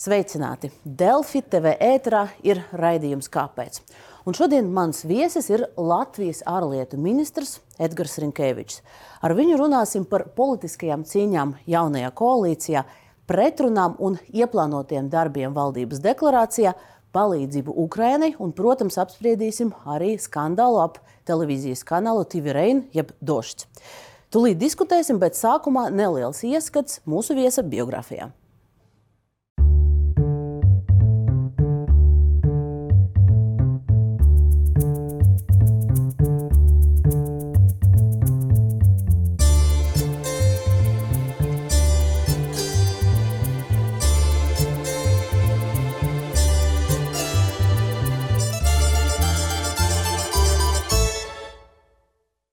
Sveicināti! Delfi TV ēterā ir raidījums Kāpēc? Un šodien mans viesis ir Latvijas ārlietu ministrs Edgars Rinkevičs. Ar viņu runāsim par politiskajām cīņām jaunajā koalīcijā, pretrunām un ieplānotiem darbiem valdības deklarācijā, palīdzību Ukrainai un, protams, apspriedīsim arī skandālu ap televīzijas kanālu TV Rein jeb Došs. Tūlīt diskutēsim, bet sākumā neliels ieskats mūsu viesa biogrāfijā.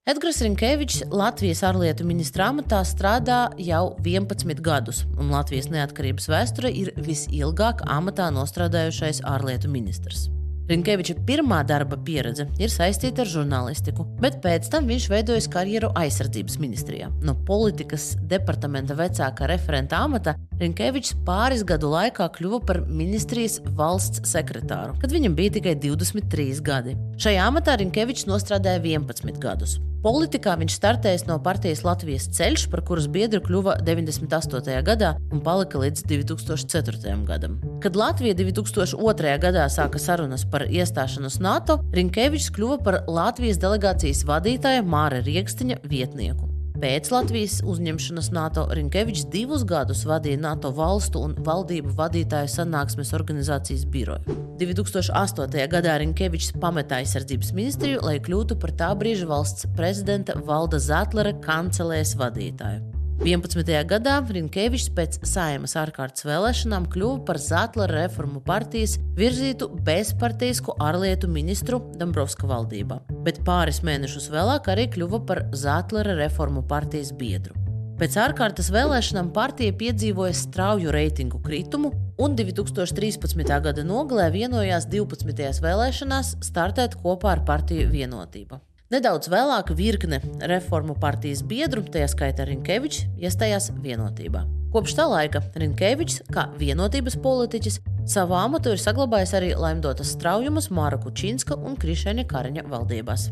Edgars Rinkevičs Latvijas ārlietu ministra amatā strādā jau 11 gadus, un Latvijas neatkarības vēsture ir visilgāk amatā nostrādājušais ārlietu ministrs. Rinkeviča pirmā darba pieredze ir saistīta ar žurnālistiku, bet pēc tam viņš veidojas karjeru aizsardzības ministrijā. No politikas departamenta vecākā referenta amata Rinkevičs pāris gadu laikā kļuva par ministrijas valsts sekretāru, kad viņam bija tikai 23 gadi. Šajā amatā Rinkevičs nostrādāja 11 gadus. Politikā viņš startējis no partijas Latvijas ceļš, par kuras biedru kļuva 98. gadā un palika līdz 2004. gadam. Kad Latvija 2002. gadā sāka sarunas par iestāšanos NATO, Rinkevičs kļuva par Latvijas delegācijas vadītāja Māra Riekstiņa vietnieku. Pēc Latvijas uzņemšanas NATO Rinkevičs divus gadus vadīja NATO valstu un valdību vadītāju sanāksmes organizācijas biroju. 2008. gadā Rinkevičs pameta aizsardzības ministriju, lai kļūtu par tā brīža valsts prezidenta Valda Zetlera kancelēs vadītāju. 11. gadā Rinkevičs pēc saimas ārkārtas vēlēšanām kļuva par Zetlera reformu partijas virzītu bezpartijisku ārlietu ministru Dombrovska valdībā, bet pāris mēnešus vēlāk arī kļuva par Zetlera reformu partijas biedru. Pēc ārkārtas vēlēšanām partija piedzīvoja strauju reitingu kritumu un 2013. gada nogalē vienojās 12. vēlēšanās startēt kopā ar partiju vienotību. Nedaudz vēlāk virkne reformu partijas biedru, tajā skaitā Rinkevičs, iestājās vienotībā. Kopš tā laika Rinkevičs, kā vienotības politiķis, savu amatu ir saglabājis arī Laimdotas Straujumas, Māra Kučinska un Krišēņa Kariņa valdībās.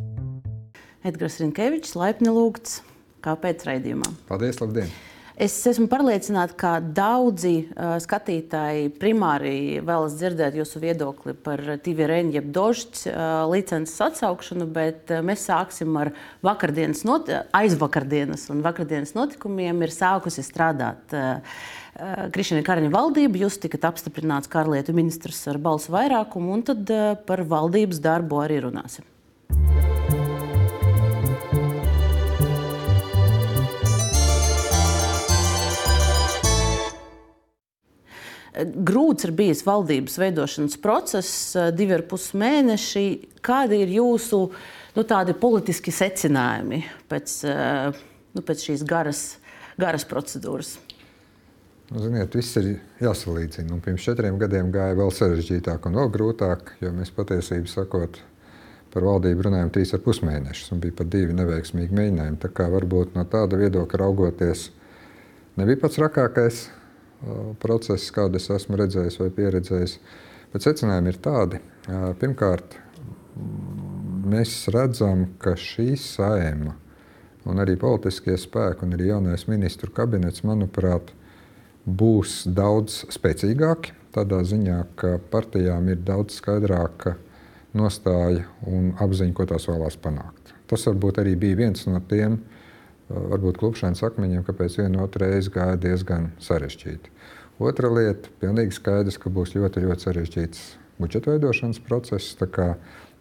Edgars Rinkevičs, laipni lūgts, kāpēc raidījumā? Paldies, labdien! Es esmu pārliecināta, ka daudzi uh, skatītāji primāri vēlas dzirdēt jūsu viedokli par TVRN, jeb Dožģa uh, licences atsaukšanu, bet uh, mēs sāksim ar vakardienas, not aizvakardienas un vakardienas notikumiem. Ir sākusi strādāt uh, Krišņina Karaņa valdība. Jūs tikat apstiprināts kā ārlietu ministrs ar balsu vairākumu, un tad uh, par valdības darbu arī runāsim. Grūts ir bijis valdības veidošanas process, divi ar pus mēneši. Kādi ir jūsu nu, politiski secinājumi pēc, nu, pēc šīs garas, garas procedūras? Nu, ziniet, viss ir jāsalīdzina. Un pirms četriem gadiem gāja vēl sarežģītāk un vēl grūtāk, jo mēs patiesībā sakot, par valdību runājām trīs ar pus mēnešus, un bija pat divi neveiksmīgi mēģinājumi. Tā kā varbūt no tāda viedokļa raugoties, nebija pats rakākais process, kādu es esmu redzējis vai pieredzējis. Bet secinājumi ir tādi. Pirmkārt, mēs redzam, ka šī saima un arī politiskie spēki un arī jaunais ministru kabinets, manuprāt, būs daudz spēcīgāki. Tādā ziņā, ka partijām ir daudz skaidrāka nostāja un apziņa, ko tās vēlās panākt. Tas varbūt arī bija viens no tiem uh, varbūt klupšanas akmeņiem, kāpēc vienu otru reizi gāja diezgan sarežģīti. Otra lieta - pilnīgi skaidrs, ka būs ļoti, ļoti sarežģīts budžeta veidošanas process.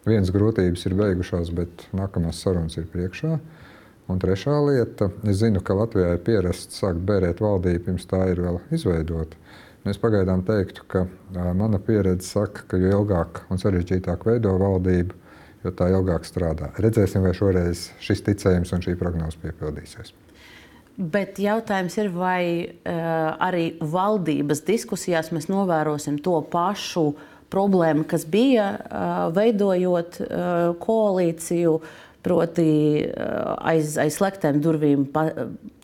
Vienas grūtības ir beigušās, bet nākamās sarunas ir priekšā. Un trešā lieta - es zinu, ka Latvijā ir pierasts sākt bērēt valdību, pirms tā ir vēl izveidota. Es pagaidām teiktu, ka mana pieredze saka, ka jo ilgāk un sarežģītāk veido valdību, jo tā ilgāk strādā. Redzēsim, vai šoreiz šis ticējums un šī prognoze piepildīsies. Bet jautājums ir, vai uh, arī valdības diskusijās mēs novērosim to pašu problēmu, kas bija uh, veidojot uh, koalīciju, proti uh, aiz, aiz slēgtām durvīm pa,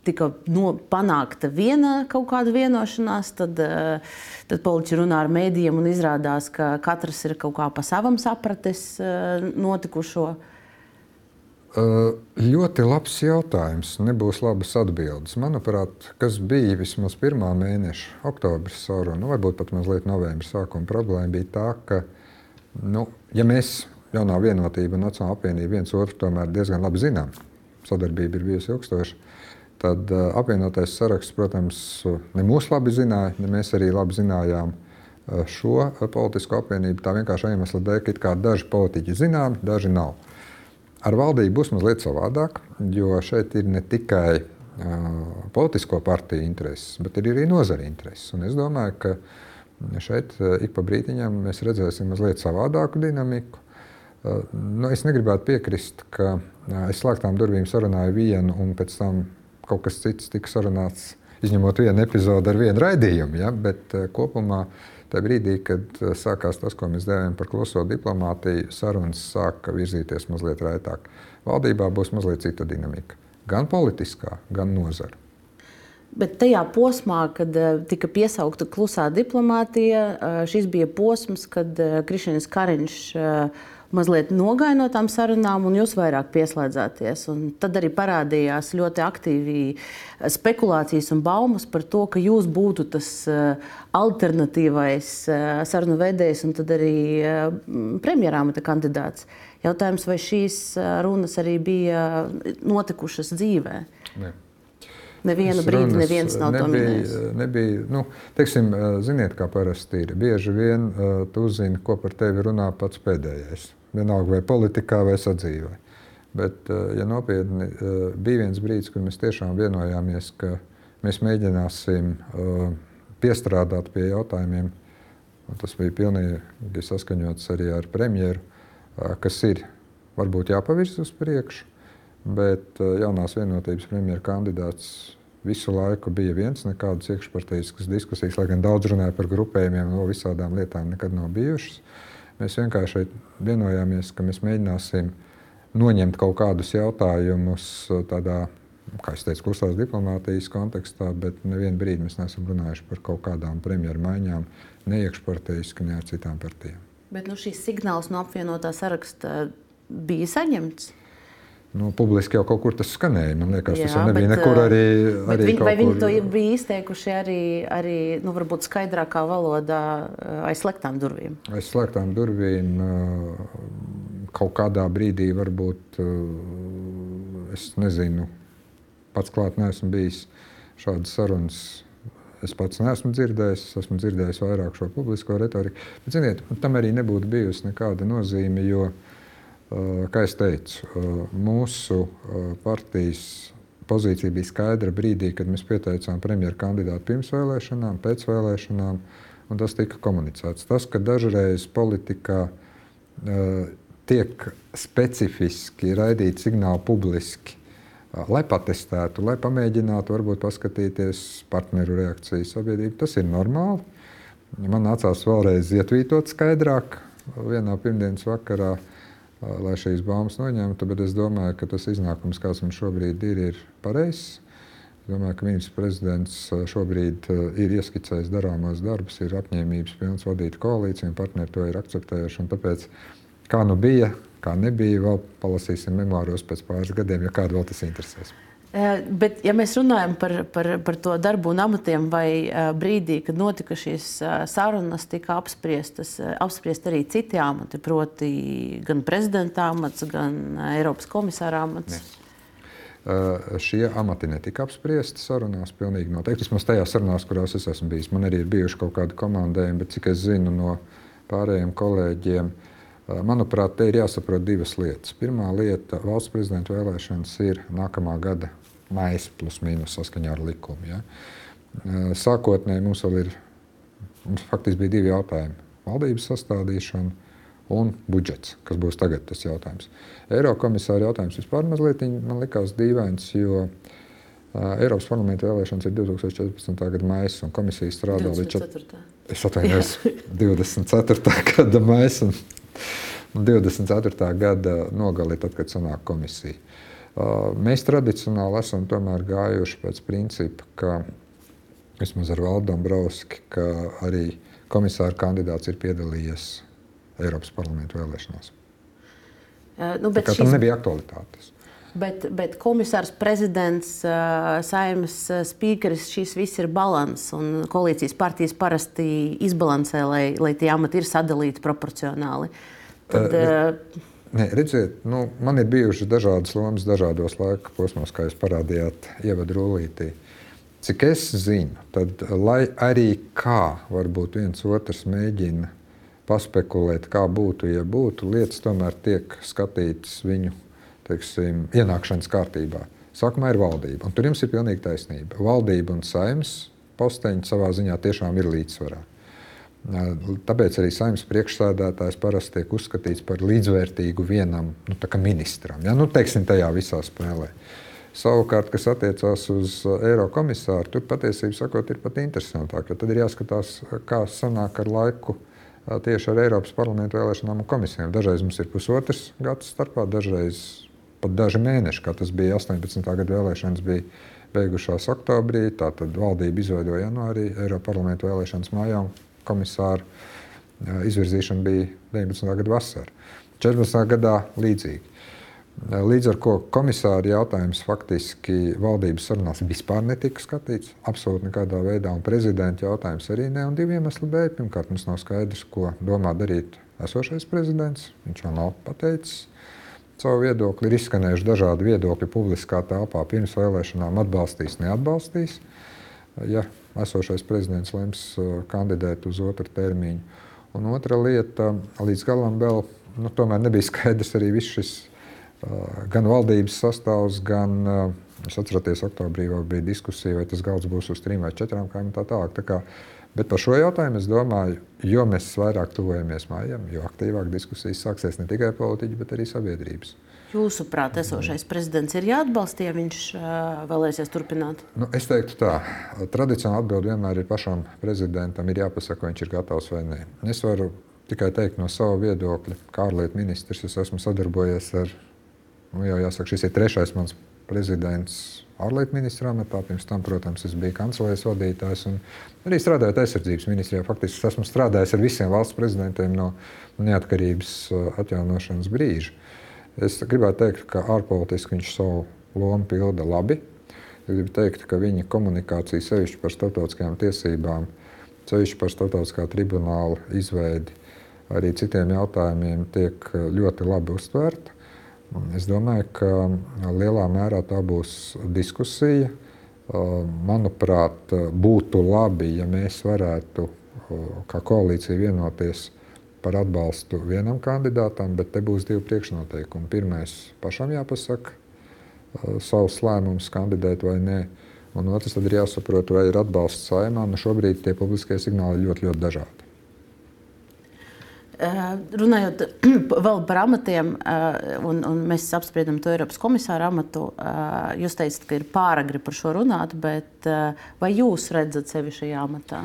tika no, panākta viena kaut kāda vienošanās, tad, uh, tad politiķi runā ar mēdījiem un izrādās, ka katrs ir kaut kā pa savam sapratis uh, notikušo. Uh, ļoti labs jautājums. Nebūs labas atbildes. Manuprāt, kas bija vismaz pirmā mēneša, oktobra saruna, nu, varbūt pat mazliet novembra sākuma problēma, bija tā, ka, nu, ja mēs jaunā vienotība un Nacionāla apvienība viens otru tomēr diezgan labi zinām, sadarbība ir bijusi ilgstoša. Tad uh, apvienotais saraksts, protams, ne mūs labi zināja, ne mēs arī labi zinājām uh, šo politisko apvienību. Tā vienkārši iemesla dēļ, ka daži politiķi zinām, daži nav. Ar valdību būs mazliet savādāk, jo šeit ir ne tikai uh, politisko partiju intereses, bet ir arī nozara intereses. Un es domāju, ka šeit ik pa brīdiņam mēs redzēsim mazliet savādāku dinamiku. Nu, es negribētu piekrist, ka es slēgtām durvīm sarunāju vienu, un pēc tam kaut kas cits tika sarunāts, izņemot vienu epizodi ar vienu raidījumu. Ja? Bet kopumā tajā brīdī, kad sākās tas, ko mēs dēvējam par kluso diplomātiju, sarunas sāka virzīties mazliet raitāk. Valdībā būs mazliet cita dinamika. Gan politiskā, gan nozara. Bet tajā posmā, kad tika piesaukta klusā diplomātija, šis bija posms, kad Krišņins Kariņš mazliet nogāja no tām sarunām, un jūs vairāk pieslēdzāties. Un tad arī parādījās ļoti aktīvi spekulācijas un baumas par to, ka jūs būtu tas eh, alternatīvais eh, sarunu vedējs un tad arī eh, premjerāmata kandidāts. Jautājums, vai šīs runas arī bija notikušas dzīvē? Ne. Nevienu brīdi neviens nav nebija, to minējis. Nebija, nu, teiksim, ziniet, kā parasti ir. Bieži vien uh, tu zini, ko par tevi runā pats pēdējais vienalga vai politikā, vai sadzīvē. Bet, eh, ja nopietni, eh, bija viens brīdis, kad mēs tiešām vienojāmies, ka mēs mēģināsim eh, piestrādāt pie jautājumiem, un tas bija pilnīgi saskaņots arī ar premjeru, kas ir varbūt jāpavirz uz priekšu, bet jaunās vienotības premjera kandidāts visu laiku bija viens, nekādas iekšpartijiskas diskusijas, lai gan daudz runāja par grupējumiem, no visādām lietām nekad nav bijušas. Uh, Mēs vienkārši vienojāmies, ka mēs mēģināsim noņemt kaut kādus jautājumus uh, tādā, kā es teicu, klusās diplomātijas kontekstā, bet nevienu brīdi mēs neesam runājuši par kaut kādām premjeru maiņām, ne iekšpartijiski, ne ar citām partijām. Bet nu, šīs signāls no apvienotā saraksta bija saņemts. Nu, publiski jau kaut kur tas skanēja. Man liekas, Jā, tas jau nebija bet, nekur arī. arī viņi, vai viņi kur... to bija izteikuši arī, arī nu, varbūt skaidrākā valodā aiz slēgtām durvīm? Aiz slēgtām durvīm kaut kādā brīdī varbūt es nezinu, pats klāt neesmu bijis šādas sarunas. Es pats neesmu dzirdējis, esmu dzirdējis vairāk šo publisko retoriku. Bet, ziniet, tam arī nebūtu bijusi nekāda nozīme, jo uh, Eh, kā jau teicu, eh, mūsu eh, partijas pozīcija bija skaidra brīdī, kad mēs pieteicām premjeru kandidātu pirms vēlēšanām, pēc vēlēšanām, un tas tika komunicēts. Tas, ka dažreiz politikā tiek specifiski raidīti signāli publiski, lai patestētu, lai pamēģinātu, varbūt paskatīties partneru reakciju sabiedrību. Tas ir normāli. Man nācās vēlreiz ietvītot skaidrāk vienā pirmdienas vakarā lai šīs baumas noņemtu, bet es domāju, ka tas iznākums, kāds mums šobrīd ir, ir pareizs. Es domāju, ka ministrs prezidents šobrīd ir ieskicējis darāmos darbus, ir apņēmības pilns vadīt koalīciju, un partneri to ir akceptējuši. Tāpēc, kā nu bija, kā nebija, vēl palasīsim memoāros pēc pāris gadiem, ja kādu vēl tas interesēs. Eh, bet, ja mēs runājam par, par, par to darbu un amatiem, vai eh, brīdī, kad notika šīs eh, sarunas, tika apspriestas apspriest arī citi amati, proti, gan prezidenta amats, gan Eiropas komisāra amats? Ne. Uh, šie amati netika apspriesti sarunās. Pilnīgi noteikti. Vismaz tajās sarunās, kurās es esmu bijis. Man arī ir bijuši kaut kādi komandējumi, bet cik es zinu no pārējiem kolēģiem, uh, Manuprāt, te ir jāsaprot divas lietas. Pirmā lieta - valsts prezidenta vēlēšanas ir nākamā gada maija plus mīnus saskaņā ar likumu. Ja. Sākotnēji mums vēl ir, mums faktiski bija divi jautājumi - valdības sastādīšana un budžets, kas būs tagad tas jautājums. Eirokomisāra jautājums vispār mazliet man likās dīvains, jo uh, Eiropas parlamenta vēlēšanas ir 2014. gada maija, un komisija strādā līdz 24. Es atvainojos, 24. gada maija un 24. gada nogalī, tad, kad sanāk komisija. Mēs tradicionāli esam gājuši pēc principa, ka vismaz ar Valdu Dombrovski, ka arī komisāra kandidāts ir piedalījies Eiropas parlamentu vēlēšanās. Nu, tā kā šis... tam nebija aktualitātes. Bet, bet komisārs, prezidents, saimnes spīkeris, šis viss ir līdzsvars. Koalīcijas partijas parasti izbalansē, lai, lai tie amati ir sadalīti proporcionāli. Tad, uh, Nē, redziet, nu, man ir bijušas dažādas lomas, dažādos laika posmos, kā jūs parādījāt, ievadu rullītī. Cik es zinu, tad lai arī kā varbūt viens otrs mēģina paspekulēt, kā būtu, ja būtu, lietas tomēr tiek skatītas viņu teiksim, ienākšanas kārtībā. Sākumā ir valdība, un tur jums ir pilnīgi taisnība. Valdība un saimnes posteņi savā ziņā tiešām ir līdzsvarā. Tāpēc arī saimnes priekšsēdētājs parasti tiek uzskatīts par līdzvērtīgu vienam nu, ministram. Ja? Nu, teiksim, tajā visā spēlē. Savukārt, kas attiecās uz Eirokomisāru, tur patiesībā sakot, ir pat interesantāk. Tad ir jāskatās, kā sanāk ar laiku tieši ar Eiropas parlamentu vēlēšanām un komisijām. Dažreiz mums ir pusotrs gads starpā, dažreiz pat daži mēneši, kā tas bija 18. gada vēlēšanas. Bija beigušās oktobrī, tātad valdība izveidoja janvārī, Eiropas parlamentu vēlēšanas mājā komisāra izvirzīšana bija 19. gada vasarā. 14. gadā līdzīgi. Līdz ar to komisāra jautājums faktiski valdības sarunās vispār netika skatīts. Absolūti nekādā veidā. Un prezidenta jautājums arī ne. Un divu iemeslu dēļ. Pirmkārt, mums nav skaidrs, ko domā darīt esošais prezidents. Viņš vēl nav pateicis savu viedokli. Ir izskanējuši dažādi viedokļi publiskā telpā. Pirms vēlēšanām atbalstīs, neatbalstīs. Ja esošais prezidents lems uh, kandidēt uz otru termiņu. Un otra lieta, līdz galam vēl nu, nebija skaidrs arī viss šis uh, gan valdības sastāvs, gan, uh, es atceros, oktobrī bija diskusija, vai tas galds būs uz trim vai četrām kājām tā tālāk. Tā kā, Bet par šo jautājumu es domāju, jo mēs vairāk tuvojamies mājām, jo aktīvāk diskusijas sāksies ne tikai politiķi, bet arī sabiedrības. Jūsuprāt, esošais prezidents ir jāatbalsta, ja viņš vēlēsies turpināt? Nu, es teiktu, tā tradicionāli atbilde vienmēr ir pašam prezidentam. Ir jāpasaka, vai viņš ir gatavs vai nē. Es varu tikai teikt no sava viedokļa, kā ārlietu ministrs. Es esmu sadarbojies ar, nu, jau jāsaka, šis ir trešais mans prezidents ārlietu ministra amatā. Pirms tam, protams, es biju kancelejas vadītājs un arī strādājot aizsardzības ministrijā. Faktiski es esmu strādājis ar visiem valsts prezidentiem no neatkarības atjaunošanas brīža. Es gribētu teikt, ka ārpolitiski viņš savu lomu pilda labi. Es gribu teikt, ka viņa komunikācija sevišķi par starptautiskajām tiesībām, sevišķi par starptautiskā tribunāla izveidi, arī citiem jautājumiem tiek ļoti labi uztvērta. Es domāju, ka lielā mērā tā būs diskusija. Manuprāt, būtu labi, ja mēs varētu kā koalīcija vienoties par atbalstu vienam kandidātam, bet te būs divi priekšnoteikumi. Pirmais - pašam jāpasaka uh, savus lēmumus, kandidēt vai nē. Un otrs ir jāsaprot, vai ir atbalsts saimā. Nu, šobrīd tie publiskie signāli ir ļoti, ļoti dažādi. Uh, runājot vēl par amatiem, uh, un, un mēs apspriedām to Eiropas komisāra amatu, uh, jūs teicat, ka ir pāragri par šo runāt, bet vai jūs redzat sevi šajā amatā?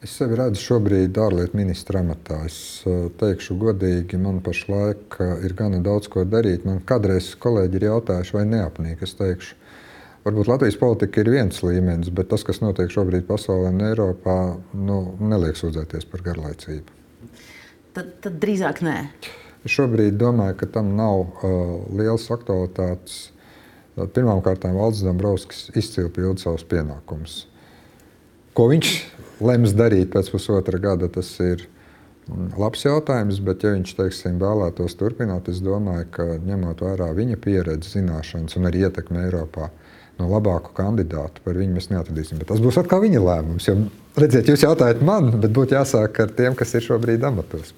Es sevi redzu šobrīd ārlietu ministra amatā. Es eh, teikšu godīgi, man pašlaik eh, ir gana daudz ko darīt. Man kādreiz kolēģi ir jautājuši, vai neapnīk. Es teikšu, varbūt Latvijas politika ir viens līmenis, bet tas, kas notiek šobrīd pasaulē un Eiropā, nu, neliek sūdzēties par garlaicību. Tad, tad drīzāk nē. Es šobrīd domāju, ka tam nav uh, liels aktualitātes. Pirmkārt, Valdis Dombrovskis izcili pilda savus pienākumus. Ko viņš lems darīt pēc pusotra gada, tas ir mm, labs jautājums. Bet, ja viņš teiksim, vēlētos turpināt, es domāju, ka ņemot vērā viņa pieredzi, zināšanas un arī ietekmi Eiropā. No labāku kandidātu par viņu mēs neatradīsim. Bet tas būs atkal viņa lēmums. Jo, redziet, jūs jautājat man, bet būtu jāsāk ar tiem, kas ir šobrīd amatos.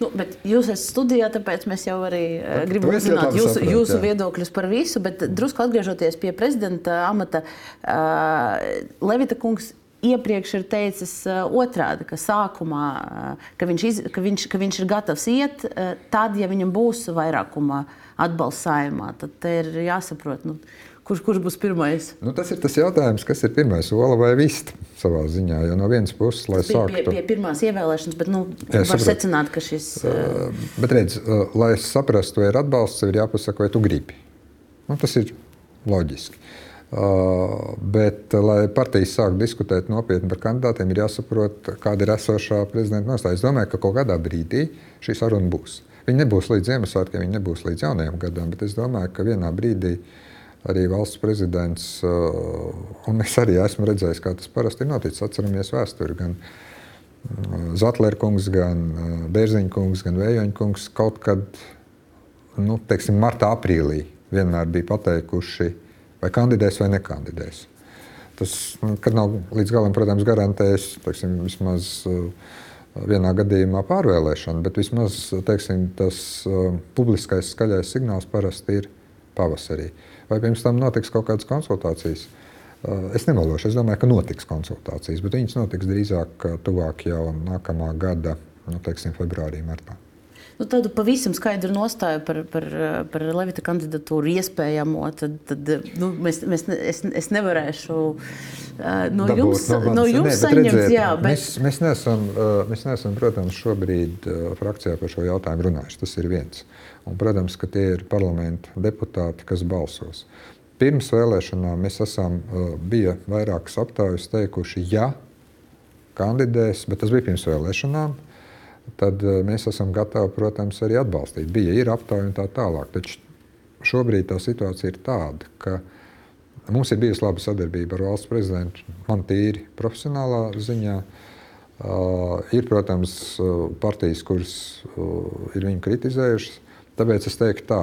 Nu, jūs esat studijā, tāpēc mēs jau arī uh, gribam zināt jūsu, saprāt, jūsu jā. viedokļus par visu. Bet drusku atgriežoties pie prezidenta amata, uh, Levita kungs iepriekš ir teicis uh, otrādi, ka sākumā, uh, ka viņš, iz, ka, viņš, ka viņš ir gatavs iet, uh, tad, ja viņam būs vairākuma atbalsts saimā, tad ir jāsaprot. Nu, Kurš, kurš būs pirmais? Nu, tas ir tas jautājums, kas ir pirmais, ola vai vista savā ziņā. Jo no vienas puses, lai sāktu pie, pie, pie pirmās ievēlēšanas, bet nu, var saprot. secināt, ka šis. Uh... Bet redz, uh, lai saprastu, vai ir atbalsts, ir jāpasaka, vai tu gribi. Nu, tas ir loģiski. Uh, bet, lai partijas sāktu diskutēt nopietni par kandidātiem, ir jāsaprot, kāda ir esošā prezidenta nostāja. Es domāju, ka kaut kādā brīdī šī saruna būs. Viņa nebūs līdz Ziemassvētkiem, viņa nebūs līdz jaunajam gadam, bet es domāju, ka vienā brīdī arī valsts prezidents, uh, un es arī esmu redzējis, kā tas parasti ir noticis. Atceramies vēsturi. Gan uh, Zatlerkungs, gan Bērziņkungs, gan Vējoņkungs kaut kad, nu, teiksim, martā, aprīlī vienmēr bija pateikuši, vai kandidēs vai nekandidēs. Tas nu, nav līdz galam, protams, garantējis teiksim, vismaz uh, vienā gadījumā pārvēlēšanu, bet vismaz teiksim, tas uh, publiskais skaļais signāls parasti ir pavasarī. Vai pirms tam notiks kaut kādas konsultācijas? Uh, es nemelošu, es domāju, ka notiks konsultācijas, bet viņas notiks drīzāk tuvāk jau nākamā gada, nu, teiksim, februārī, martā nu, tādu pavisam skaidru nostāju par, par, par Levita kandidatūru iespējamo, tad, tad nu, mēs, mēs, es, es nevarēšu no Dabūt, jums, no no jums Nē, saņemt. Redziet, jā, bet... mēs, mēs, neesam, mēs neesam, protams, šobrīd frakcijā par šo jautājumu runājuši. Tas ir viens. Un, protams, ka tie ir parlamenta deputāti, kas balsos. Pirms vēlēšanām mēs esam, bija vairākas aptaujas teikuši, ja kandidēs, bet tas bija pirms vēlēšanām tad eh, mēs esam gatavi, protams, arī atbalstīt. Bija, ir aptauja un tā tālāk. Taču šobrīd tā situācija ir tāda, ka mums ir bijusi laba sadarbība ar valsts prezidentu, man tīri profesionālā ziņā. Uh, ir, protams, partijas, kuras uh, ir viņu kritizējušas. Tāpēc es teiktu, tā,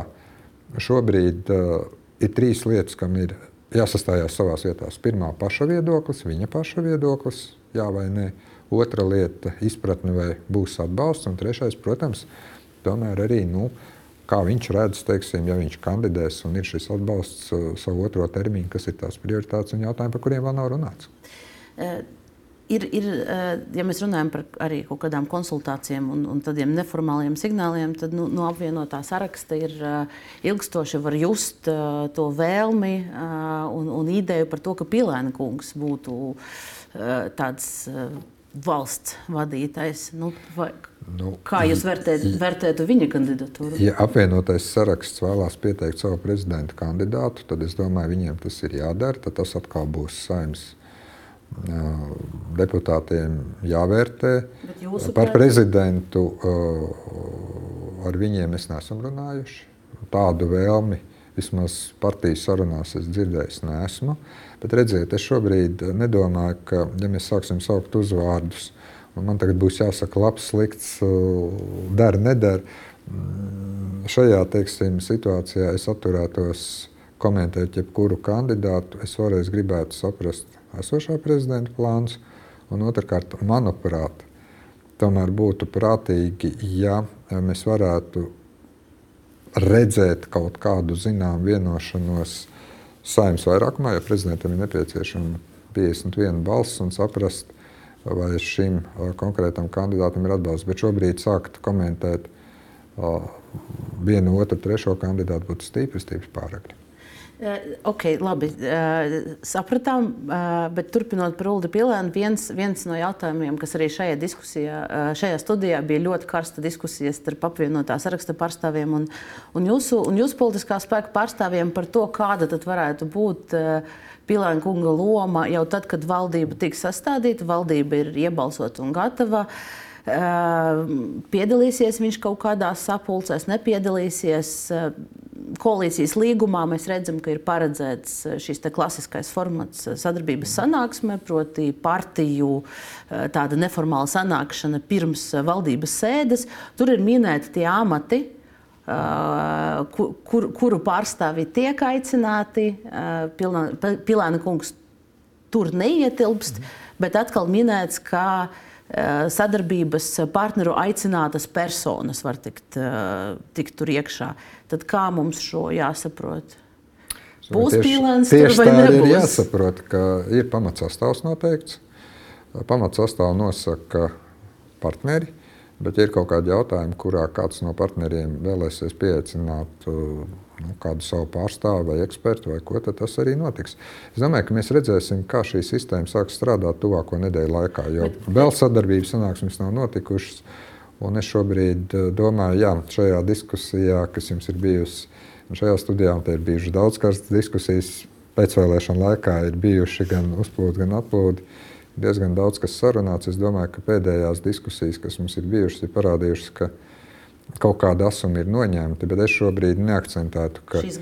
šobrīd uh, ir trīs lietas, kam ir jāsastājās savā vietā. Pirmā - paša viedoklis, viņa paša viedoklis, jā vai nē. Otra lieta - izpratne, vai būs atbalsts. Un trešais, protams, tomēr arī, nu, kā viņš redz, teiksim, ja viņš kandidēs un ir šis atbalsts uh, savu otro termiņu, kas ir tās prioritātes un jautājumi, par kuriem vēl nav runāts. Uh ir, ir, uh, ja mēs runājam par arī kaut kādām konsultācijām un, un tādiem neformāliem signāliem, tad nu, no apvienotā saraksta ir uh, ilgstoši var just uh, to vēlmi un, un ideju par to, ka Pilēna kungs būtu tāds valsts vadītājs. Nu, vai, nu, kā jūs vērtēt, vērtētu viņa kandidatūru? Ja apvienotais saraksts vēlās pieteikt savu prezidenta kandidātu, tad es domāju, viņiem tas ir jādara. Tad tas atkal būs saimnes deputātiem jāvērtē. Par prezidentu ar viņiem mēs neesam runājuši. Tādu vēlmi vismaz partijas sarunās es dzirdējis neesmu. Uh, Bet redziet, es šobrīd nedomāju, ka, ja mēs sāksim saukt uzvārdus, un man tagad būs jāsaka, labs, slikts, dara, nedara, mm, šajā teiksim, situācijā es atturētos komentēt jebkuru kandidātu. Es vēlreiz gribētu saprast esošā prezidenta plāns, un otrkārt, manuprāt, tomēr būtu prātīgi, ja mēs varētu redzēt kaut kādu zināmu vienošanos saimnes vairākumā, jo prezidentam ir nepieciešama 51 balss un saprast, vai šim konkrētam kandidātam ir atbalsts. Bet šobrīd sākt komentēt vienu, otru, trešo kandidātu būtu stipri, stipri pārāk. Ok, labi, sapratām, bet turpinot par Ulu Pilēnu, viens, viens no jautājumiem, kas arī šajā diskusijā, šajā studijā bija ļoti karsta diskusija starp apvienotā saraksta pārstāvjiem un, un, jūsu, un jūsu politiskā spēka pārstāvjiem par to, kāda tad varētu būt Pilēna kunga loma jau tad, kad valdība tiks sastādīta, valdība ir iebalsota un gatava. Piedalīsies viņš kaut kādās sapulcēs, nepiedalīsies koalīcijas līgumā mēs redzam, ka ir paredzēts eh, šis klasiskais formats eh, sadarbības sanāksme, proti, partiju eh, tāda neformāla sanākšana pirms valdības sēdes. Tur ir minēti tie amati. Kur, kur, kuru pārstāvji tiek aicināti. Pilēna kungs tur neietilpst, bet atkal minēts, ka sadarbības partneru aicinātas personas var tikt, tikt tur iekšā tad kā mums šo jāsaprot? Būs pīlēns, tieši tā nebūs? ir jāsaprot, ka ir pamatsastāvs noteikts. Pamatsastāvs nosaka partneri, bet ir kaut kādi jautājumi, kurā kāds no partneriem vēlēsies pieaicināt nu, kādu savu pārstāvu vai ekspertu, vai ko, tad tas arī notiks. Es domāju, ka mēs redzēsim, kā šī sistēma sāks strādāt tuvāko nedēļu laikā, jo vēl sadarbības sanāksmes nav notikušas. Un es šobrīd eh, domāju, ka šajā diskusijā, kas jums ir bijusi Un šajā studijā ir bijušas daudz karstas diskusijas. Pēcvēlēšana laikā ir bijuši gan uzplūdi, gan atplūdi. Diezgan daudz kas sarunāts. Es domāju, ka pēdējās diskusijas, kas mums ir bijušas, ir parādījušas, ka kaut kāda asuma ir noņemta. Bet es šobrīd neakcentētu, ka šīs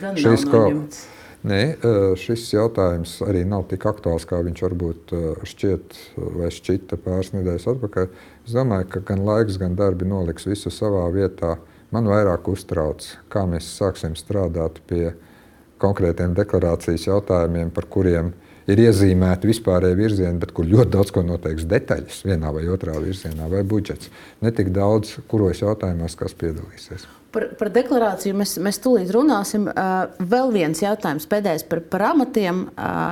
kaut kādas Nē, šis jautājums arī nav tik aktuāls, kā viņš varbūt šķiet vai šķita pāris nedēļas atpakaļ. Es domāju, ka gan laiks, gan darbi noliks visu savā vietā. Man vairāk uztrauc, kā mēs sāksim strādāt pie konkrētiem deklarācijas jautājumiem, par kuriem ir iezīmēti vispārēji virzieni, bet kur ļoti daudz ko noteiks detaļas vienā vai otrā virzienā, vai budžets. Ne tik daudz, kuros jautājumos kas piedalīsies. Par, par deklarāciju mēs, mēs tūlīt runāsim. Vēl viens jautājums, pēdējais par, par amatiem.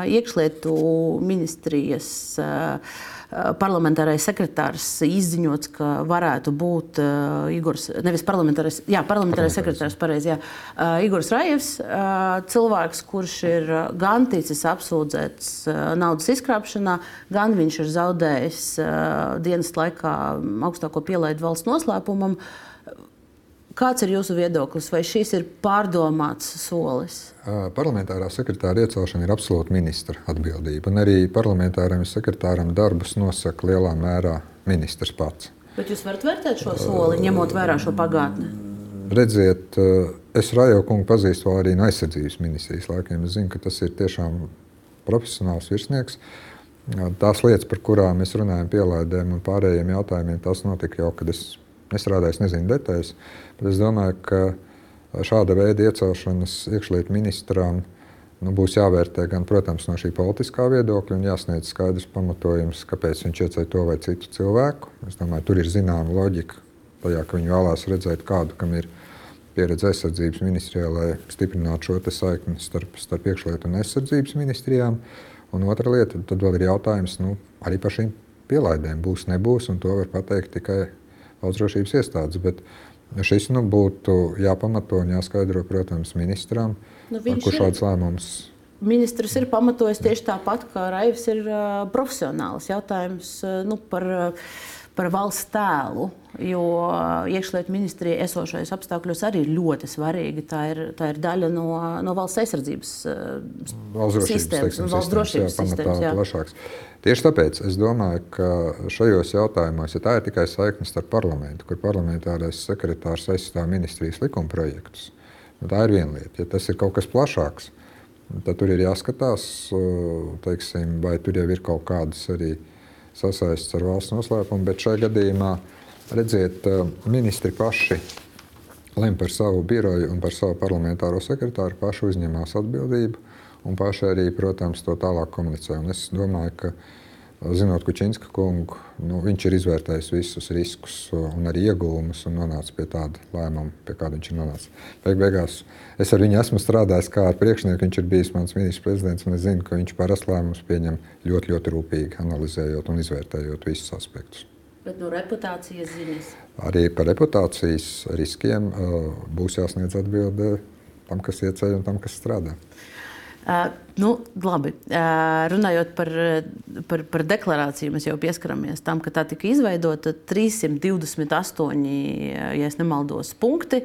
Iekšlietu ministrijas parlamentārais sekretārs izziņots, ka varētu būt uh, Igors, nevis parlamentārais, jā, parlamentārais sekretārs, pareizi, jā, uh, Igors Rajevs, uh, cilvēks, kurš ir gan ticis apsūdzēts uh, naudas izkrāpšanā, gan viņš ir zaudējis uh, dienas laikā augstāko pielaidu valsts noslēpumam. Uh, Kāds ir jūsu viedoklis? Vai šis ir pārdomāts solis? Parlamentārā sekretāra iecelšana ir absolūti ministra atbildība. Un arī parlamentāram sekretāram darbus nosaka lielā mērā ministrs pats. Bet jūs varat vērtēt šo soli, ņemot vērā šo pagātni? Redziet, es Rajo kungu pazīstu arī no aizsardzības ministrijas laikiem. Es zinu, ka tas ir tiešām profesionāls virsnieks. Tās lietas, par kurām mēs runājam, pielaidēm un pārējiem jautājumiem, tas notika jau, kad es nestrādāju, es nezinu detaļas. Bet es domāju, ka šāda veida iecelšanas iekšlietu ministram nu, būs jāvērtē gan protams, no šī politiskā viedokļa, un jāsniedz skaidrs pamatojums, kāpēc viņš ieceļ to vai citu cilvēku. Es domāju, tur ir zināma loģika tajā, ka viņi vēlās redzēt kādu, kam ir pieredze aizsardzības ministrijā, lai stiprinātu šo saikni starp, starp iekšlietu un aizsardzības ministrijām. Un otra lieta, tad vēl ir jautājums nu, arī par šīm pielaidēm. Būs, nebūs, un to var pateikt tikai valsts drošības iestādes. Bet šis nu, būtu jāpamato un jāskaidro, protams, ministram, nu, kurš šāds lēmums. Ministrs ir pamatojis tieši tāpat, ka Raivs ir uh, profesionāls jautājums uh, nu, par. Uh, par valsts tēlu, jo iekšlietu ministrija esošais apstākļos arī ir ļoti svarīga. Tā ir, tā ir daļa no, no valsts aizsardzības valsts sistēmas un valsts drošības sistēmas. Jā, plašāks. Tieši tāpēc es domāju, ka šajos jautājumos, ja tā ir tikai saikne starp parlamentu, kur parlamentārais sekretārs aizstāv ministrijas likuma projektus, nu tā ir viena lieta. Ja tas ir kaut kas plašāks, tad tur ir jāskatās, teiksim, vai tur jau ir kaut kādas arī sasaistes ar valsts noslēpumu, bet šajā gadījumā, redziet, eh, ministri paši lem par savu biroju un par savu parlamentāro sekretāru, paši uzņemās atbildību un paši arī, protams, to tālāk komunicē. Un es domāju, ka zinot Kučinska kungu, nu, viņš ir izvērtējis visus riskus un arī ieguvumus un nonācis pie tāda lēmuma, pie kāda viņš ir nonācis. Beig beigās es ar viņu esmu strādājis kā ar priekšnieku. Viņš ir bijis mans ministrs prezidents, un es zinu, ka viņš parasti lēmumus pieņem ļoti, ļoti rūpīgi, analizējot un izvērtējot visus aspektus. Bet no reputācijas ziņas? Arī par reputācijas riskiem būs jāsniedz atbilde tam, kas ieceļ un tam, kas strādā. Nu, labi, runājot par, par, par deklarāciju, mēs jau pieskaramies tam, ka tā tika izveidota 328, ja nemaldos, punkti.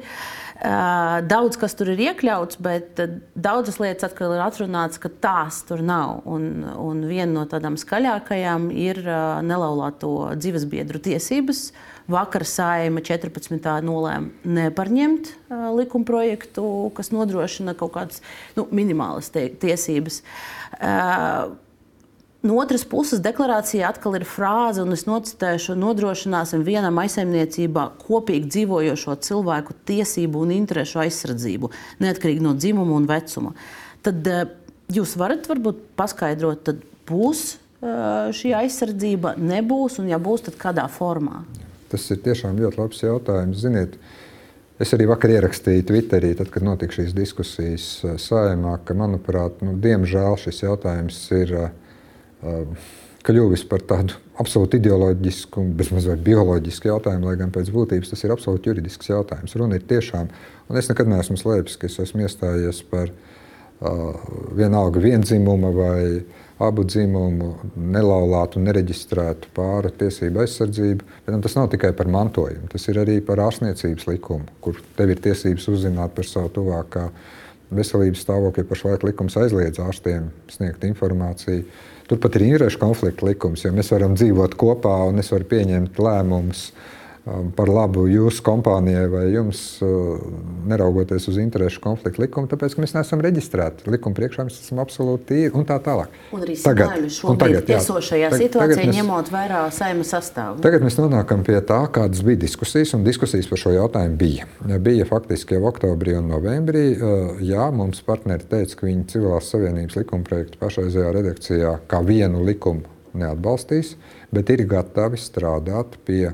Daudz kas tur ir iekļauts, bet daudzas lietas atkal ir atrunāts, ka tās tur nav. Un, un viena no tādām skaļākajām ir nelaulāto dzīvesbiedru tiesības. Vakar saima 14. nolēma neparņemt uh, likumprojektu, kas nodrošina kaut kādas nu, minimālas tiesības. Uh, No otras puses, deklarācijā atkal ir frāze, un es nocitēšu, nodrošināsim vienam aizsaimniecībā kopīgi dzīvojošo cilvēku tiesību un interesu aizsardzību, neatkarīgi no dzimuma un vecuma. Tad jūs varat varbūt paskaidrot, tad būs šī aizsardzība, nebūs, un ja būs, tad kādā formā? Tas ir tiešām ļoti labs jautājums. Ziniet, Es arī vakar ierakstīju Twitterī, tad, kad notika šīs diskusijas uh, saimā, ka, manuprāt, nu, diemžēl šis jautājums ir uh, kļuvis par tādu absolūti ideoloģisku, bezmazliet bioloģisku jautājumu, lai gan pēc būtības tas ir absolūti juridisks jautājums. Runa ir tiešām, un es nekad neesmu slēpis, ka es esmu iestājies par uh, vienalga vienzimuma vai abu dzimumu nelaulātu, nereģistrētu pāru tiesību aizsardzību. Bet tas nav tikai par mantojumu, tas ir arī par ārstniecības likumu, kur tev ir tiesības uzzināt par savu tuvākā veselības stāvokli. Pašlaik likums aizliedz ārstiem sniegt informāciju. Turpat ir interešu konflikta likums, jo mēs varam dzīvot kopā un es varu pieņemt lēmumus Um, par labu jūsu kompānijai vai jums, uh, neraugoties uz interešu konfliktu likumu, tāpēc, ka mēs neesam reģistrēti. Likuma priekšā mēs esam absolūti tīri un tā tālāk. Un arī tagad, šobrīd tagad, esošajā tagad, situācijā, tagad mēs, ņemot vērā saima sastāvu. Tagad mēs nonākam pie tā, kādas bija diskusijas, un diskusijas par šo jautājumu bija. Bija faktiski jau oktobrī un novembrī. Uh, jā, mums partneri teica, ka viņi civilās savienības likuma projektu pašreizējā redakcijā kā vienu likumu neatbalstīs, bet ir gatavi strādāt pie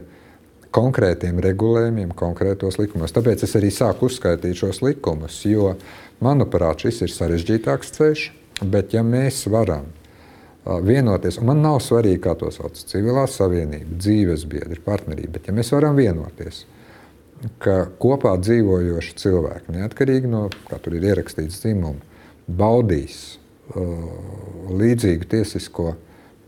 konkrētiem regulējumiem, konkrētos likumos. Tāpēc es arī sāku uzskaitīt šos likumus, jo, manuprāt, šis ir sarežģītāks ceļš. Bet, ja mēs varam vienoties, un man nav svarīgi, kā to sauc, civilā savienība, dzīves biedri, partnerība, bet ja mēs varam vienoties, ka kopā dzīvojoši cilvēki, neatkarīgi no kā tur ir ierakstīts dzimumu, baudīs uh, līdzīgu tiesisko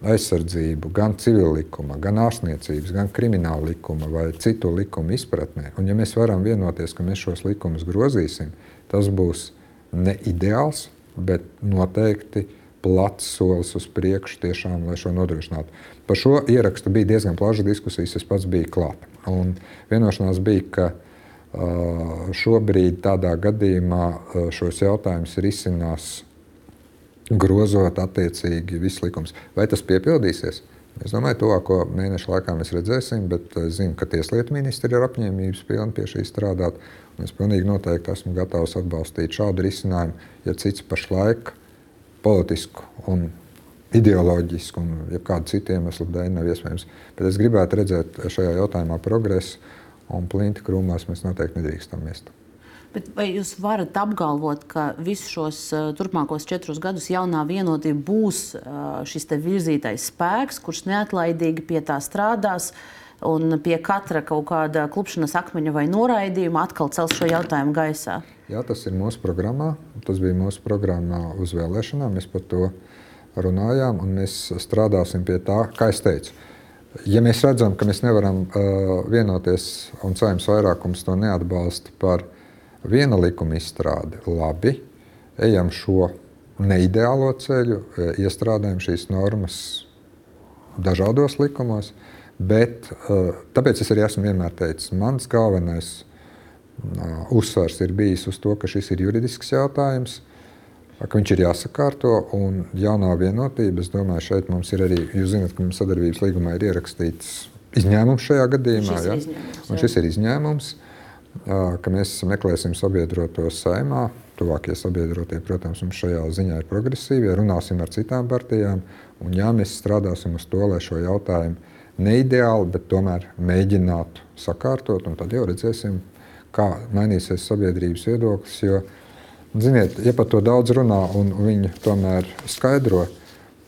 aizsardzību gan civil likuma, gan ārstniecības, gan krimināla likuma vai citu likumu izpratnē. Un, ja mēs varam vienoties, ka mēs šos likumus grozīsim, tas būs ne ideāls, bet noteikti plats solis uz priekšu, tiešām, lai šo nodrošinātu. Par šo ierakstu bija diezgan plaša diskusijas, es pats biju klāt. Un vienošanās bija, ka uh, šobrīd tādā gadījumā uh, šos jautājumus risinās grozot attiecīgi viss likums. Vai tas piepildīsies? Es domāju, ka tuvāko mēnešu laikā mēs redzēsim, bet es zinu, ka Tieslietu ministri ir apņēmības pilni pie šī strādāt. Es pilnīgi noteikti esmu gatavs atbalstīt šādu risinājumu, ja cits pašlaik politisku un ideoloģisku un kādu citu iemeslu dēļ nav iespējams. Bet es gribētu redzēt šajā jautājumā progresu, un plinti krūmās mēs noteikti nedrīkstam mest. Bet vai jūs varat apgalvot, ka visus šos uh, turpmākos četrus gadus jaunā vienotība būs uh, šis virzītais spēks, kurš neatlaidīgi pie tā strādās? Un pie katra kaut kāda klupšanas akmeņa vai noraidījuma atkal cels šo jautājumu gaisā. Jā, tas ir mūsu programmā. Tas bija mūsu programmā uz vēlēšanām. Mēs par to runājām un mēs strādāsim pie tā, kā es teicu. Ja mēs redzam, ka mēs nevaram uh, vienoties un saimnes vairākums to neatbalsta par uh, Viena likuma izstrāde labi, ejam šo neideālo ceļu, e, iestrādājam šīs normas dažādos likumos, bet e, tāpēc es arī esmu vienmēr teicis, mans galvenais uzsvars ir bijis uz to, ka šis ir juridisks jautājums, ka viņš ir jāsakārto un jaunā vienotība. Es domāju, šeit mums ir arī, jūs zināt, ka mums sadarbības līgumā ir ierakstīts izņēmums šajā gadījumā. Šis ja? ir izņēmums, un šis ir izņēmums ka mēs meklēsim sabiedrotos saimā. Tuvākie sabiedrotie, protams, mums šajā ziņā ir progresīvi. Ja runāsim ar citām partijām, un jā, mēs strādāsim uz to, lai šo jautājumu neideāli, bet tomēr mēģinātu sakārtot, tad jau redzēsim, kā mainīsies sabiedrības viedoklis. Jo, ziniet, ja par to daudz runā un viņi tomēr skaidro,